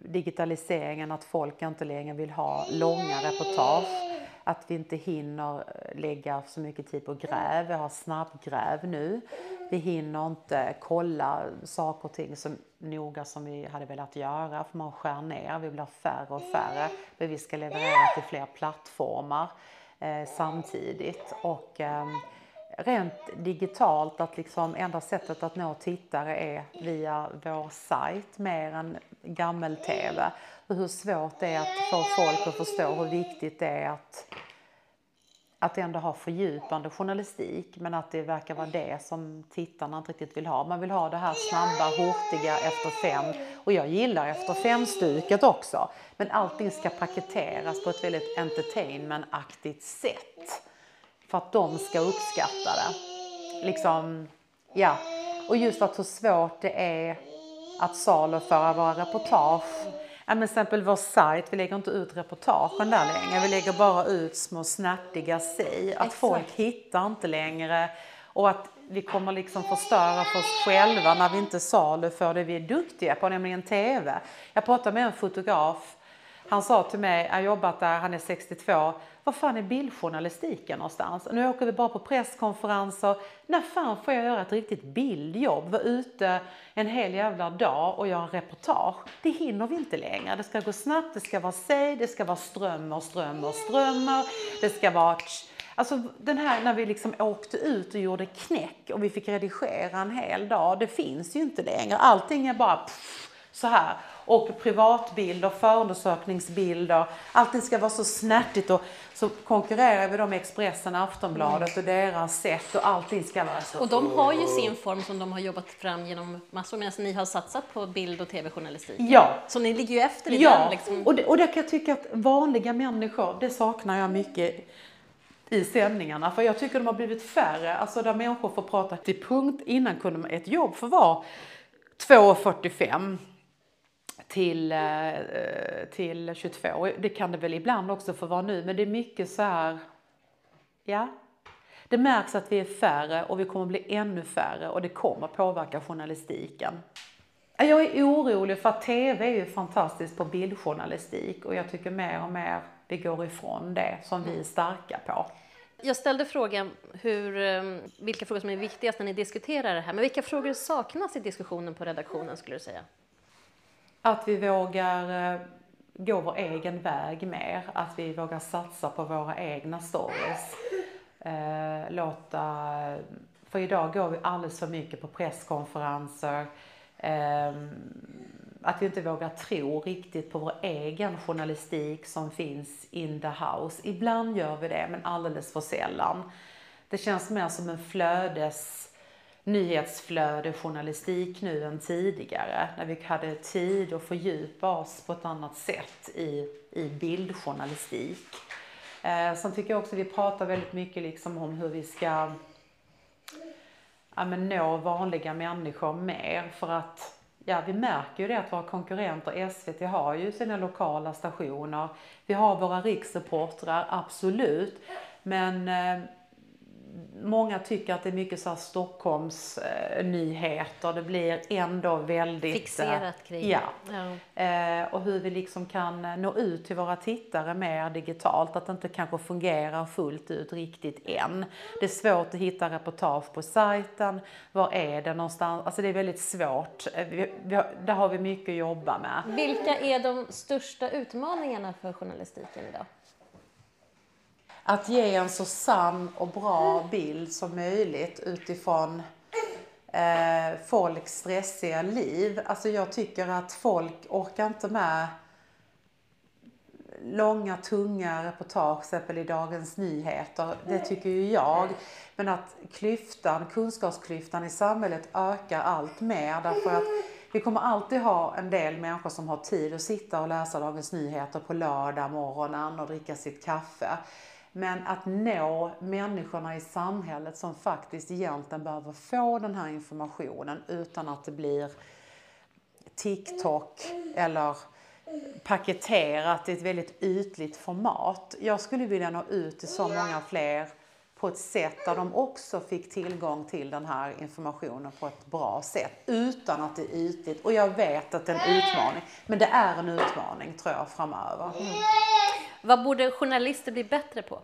digitaliseringen, att folk inte längre vill ha långa reportage att vi inte hinner eh, lägga så mycket tid på gräv. Vi har snabbgräv nu. Vi hinner inte kolla saker och ting så noga som vi hade velat göra för man skär ner. Vi blir färre och färre. Men vi ska leverera till fler plattformar eh, samtidigt. Och, eh, rent digitalt, att liksom enda sättet att nå tittare är via vår sajt mer än gammel-tv. Och hur svårt det är att få folk att förstå hur viktigt det är att, att ändå ha fördjupande journalistik men att det verkar vara det som tittarna inte riktigt vill ha. Man vill ha det här snabba, hurtiga efter fem och jag gillar efter fem-stuket också. Men allting ska paketeras på ett väldigt entertainment-aktigt sätt för att de ska uppskatta det. Liksom, ja. Och just att så svårt det är att saluföra våra reportage. Ja, men exempel vår sajt, vi lägger inte ut reportagen där längre. Vi lägger bara ut små snärtiga si. Att folk hittar inte längre och att vi kommer liksom förstöra för oss själva när vi inte saluför det vi är duktiga på, nämligen TV. Jag pratade med en fotograf han sa till mig, jag har jobbat där, han är 62, var fan är bildjournalistiken någonstans? Nu åker vi bara på presskonferenser. När fan får jag göra ett riktigt bildjobb? Vara ute en hel jävla dag och göra reportage. Det hinner vi inte längre. Det ska gå snabbt, det ska vara säg, det ska vara strömmar, strömmar, strömmar. Det ska vara Alltså den här när vi liksom åkte ut och gjorde knäck och vi fick redigera en hel dag, det finns ju inte längre. Allting är bara pff, så här och privatbilder, förundersökningsbilder. Allting ska vara så snärtigt och så konkurrerar vi då med Expressen, Aftonbladet och deras sätt och allting ska vara så. Och de har ju sin form som de har jobbat fram genom massor medan ni har satsat på bild och tv-journalistik. Ja. Så ni ligger ju efter i ja. den. Liksom. och det, och det kan jag tycka att vanliga människor, det saknar jag mycket i sändningarna. För jag tycker de har blivit färre, alltså där människor får prata till punkt. Innan kunde ett jobb få vara 2.45 till, eh, eh, till 22. Det kan det väl ibland också få vara nu, men det är mycket så här, ja. Det märks att vi är färre och vi kommer bli ännu färre och det kommer påverka journalistiken. Jag är orolig för att TV är ju fantastiskt på bildjournalistik och jag tycker mer och mer vi går ifrån det som vi är starka på. Jag ställde frågan hur, ehm, vilka frågor som är viktigast när ni diskuterar det här, men vilka frågor saknas i diskussionen på redaktionen skulle du säga? Att vi vågar eh, gå vår egen väg mer, att vi vågar satsa på våra egna stories. Eh, låta, för idag går vi alldeles för mycket på presskonferenser. Ehm, att vi inte vågar tro riktigt på vår egen journalistik som finns in the house. Ibland gör vi det, men alldeles för sällan. Det känns mer som en flödes nyhetsflöde journalistik nu än tidigare. När vi hade tid att fördjupa oss på ett annat sätt i, i bildjournalistik. Eh, sen tycker jag också vi pratar väldigt mycket liksom om hur vi ska ja, men nå vanliga människor mer för att ja, vi märker ju det att våra konkurrenter, SVT har ju sina lokala stationer. Vi har våra riksreportrar, absolut. Men eh, många tycker att det är mycket så här Stockholms eh, nyheter. Det blir ändå väldigt... Fixerat kring. Ja. ja. Eh, och hur vi liksom kan nå ut till våra tittare mer digitalt. Att det inte kanske fungerar fullt ut riktigt än. Det är svårt att hitta reportage på sajten. Var är det någonstans? Alltså det är väldigt svårt. Eh, vi, där har vi mycket att jobba med. Vilka är de största utmaningarna för journalistiken idag? Att ge en så sann och bra bild som möjligt utifrån eh, folks stressiga liv. Alltså jag tycker att folk orkar inte med långa, tunga reportage, exempel i Dagens Nyheter. Det tycker ju jag. Men att klyftan, kunskapsklyftan i samhället ökar allt mer därför att vi kommer alltid ha en del människor som har tid att sitta och läsa Dagens Nyheter på lördag morgonen och dricka sitt kaffe. Men att nå människorna i samhället som faktiskt egentligen behöver få den här informationen utan att det blir TikTok eller paketerat i ett väldigt ytligt format. Jag skulle vilja nå ut till så många fler på ett sätt där de också fick tillgång till den här informationen på ett bra sätt utan att det är ytligt. Och jag vet att det är en utmaning, men det är en utmaning tror jag framöver. Mm. Vad borde journalister bli bättre på?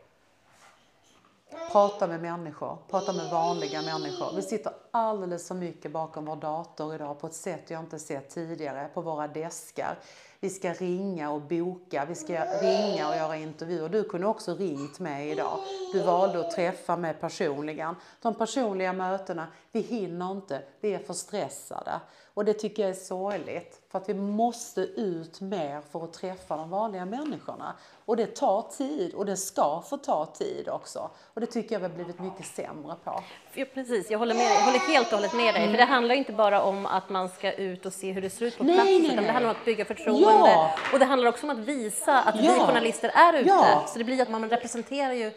Prata med människor, prata med vanliga människor. Vi sitter alldeles för mycket bakom vår dator idag på ett sätt jag inte sett tidigare på våra deskar. Vi ska ringa och boka, vi ska ringa och göra intervjuer. Du kunde också ringt mig idag. Du valde att träffa mig personligen. De personliga mötena, vi hinner inte, vi är för stressade. Och det tycker jag är sorgligt. För att vi måste ut mer för att träffa de vanliga människorna. Och det tar tid och det ska få ta tid också. Och det tycker jag vi har blivit mycket sämre på. Ja, precis, jag håller, med, jag håller helt och hållet med dig. Mm. För det handlar inte bara om att man ska ut och se hur det ser ut på nej, plats, nej, utan det handlar om att bygga förtroende. Ja. Och det handlar också om att visa att ja. vi journalister är ute. Ja. Så det blir att man representerar ju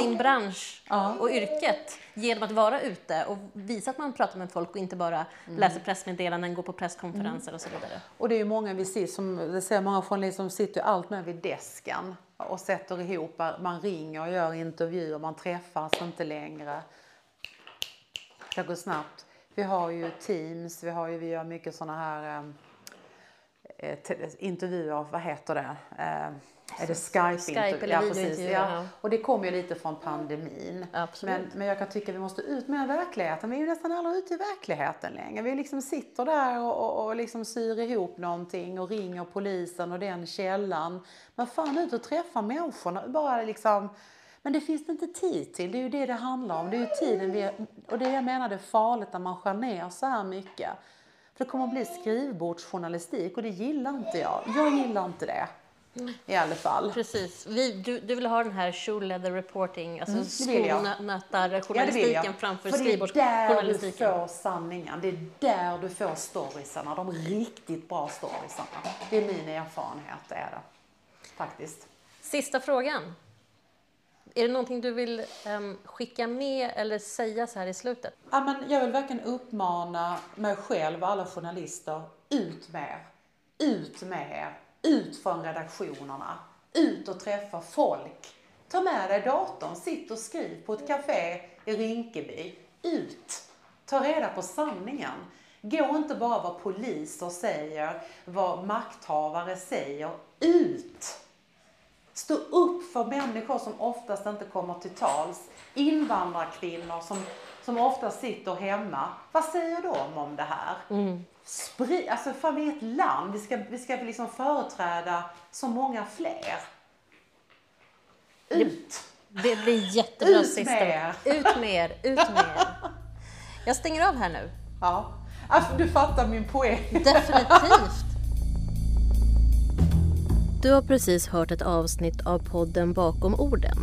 sin bransch och yrket genom att vara ute och visa att man pratar med folk och inte bara mm. läser pressmeddelanden, går på presskonferenser mm. och så vidare. Och det är ju många vi ser, som, det ser många journalister som sitter allt med vid desken och sätter ihop, man ringer och gör intervjuer, man träffas inte längre. Det går snabbt. Vi har ju Teams, vi har ju, vi gör mycket sådana här eh, intervjuer, vad heter det? Eh, är det Skype? Skype eller ja, precis. Ja. Och det kommer ju lite från pandemin. Men, men jag kan tycka att vi måste ut med verkligheten. Vi är ju nästan aldrig ute i verkligheten längre. Vi liksom sitter där och, och, och liksom syr ihop någonting och ringer polisen och den källan. Men fan ut och träffa människorna. Bara liksom men det finns det inte tid till. Det är ju det det handlar om. Det är ju tiden vi, och det jag menar det är farligt när man skär ner så här mycket. För det kommer att bli skrivbordsjournalistik och det gillar inte jag. Jag gillar inte det. I alla fall. Precis. Vi, du, du vill ha den här shoe reporting, alltså mm, skonötar-journalistiken ja, framför skrivbordsjournalistiken. Det är där du får sanningen. Det är där du får storiesarna, de riktigt bra storiesarna. Det är min erfarenhet, det är det. Faktiskt. Sista frågan. Är det någonting du vill um, skicka med eller säga så här i slutet? Ja, men jag vill verkligen uppmana mig själv och alla journalister, ut med er. Ut med er ut från redaktionerna, ut och träffa folk. Ta med dig datorn, sitt och skriv på ett café i Rinkeby. Ut! Ta reda på sanningen. Gå inte bara vad poliser säger, vad makthavare säger. Ut! Stå upp för människor som oftast inte kommer till tals. Invandrarkvinnor som, som ofta sitter hemma. Vad säger de om det här? Mm. Spri alltså fan vi är ett land, vi ska, vi ska liksom företräda så många fler. Ut! Det blir jättebra ut sista. Med er. Ut med er! Ut med er! Jag stänger av här nu. Ja. Alltså, du fattar min poäng. Definitivt. Du har precis hört ett avsnitt av podden Bakom orden.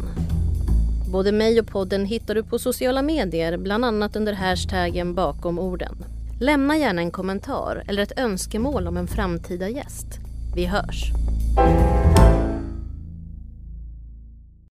Både mig och podden hittar du på sociala medier, bland annat under hashtaggen bakom orden. Lämna gärna en kommentar eller ett önskemål om en framtida gäst. Vi hörs!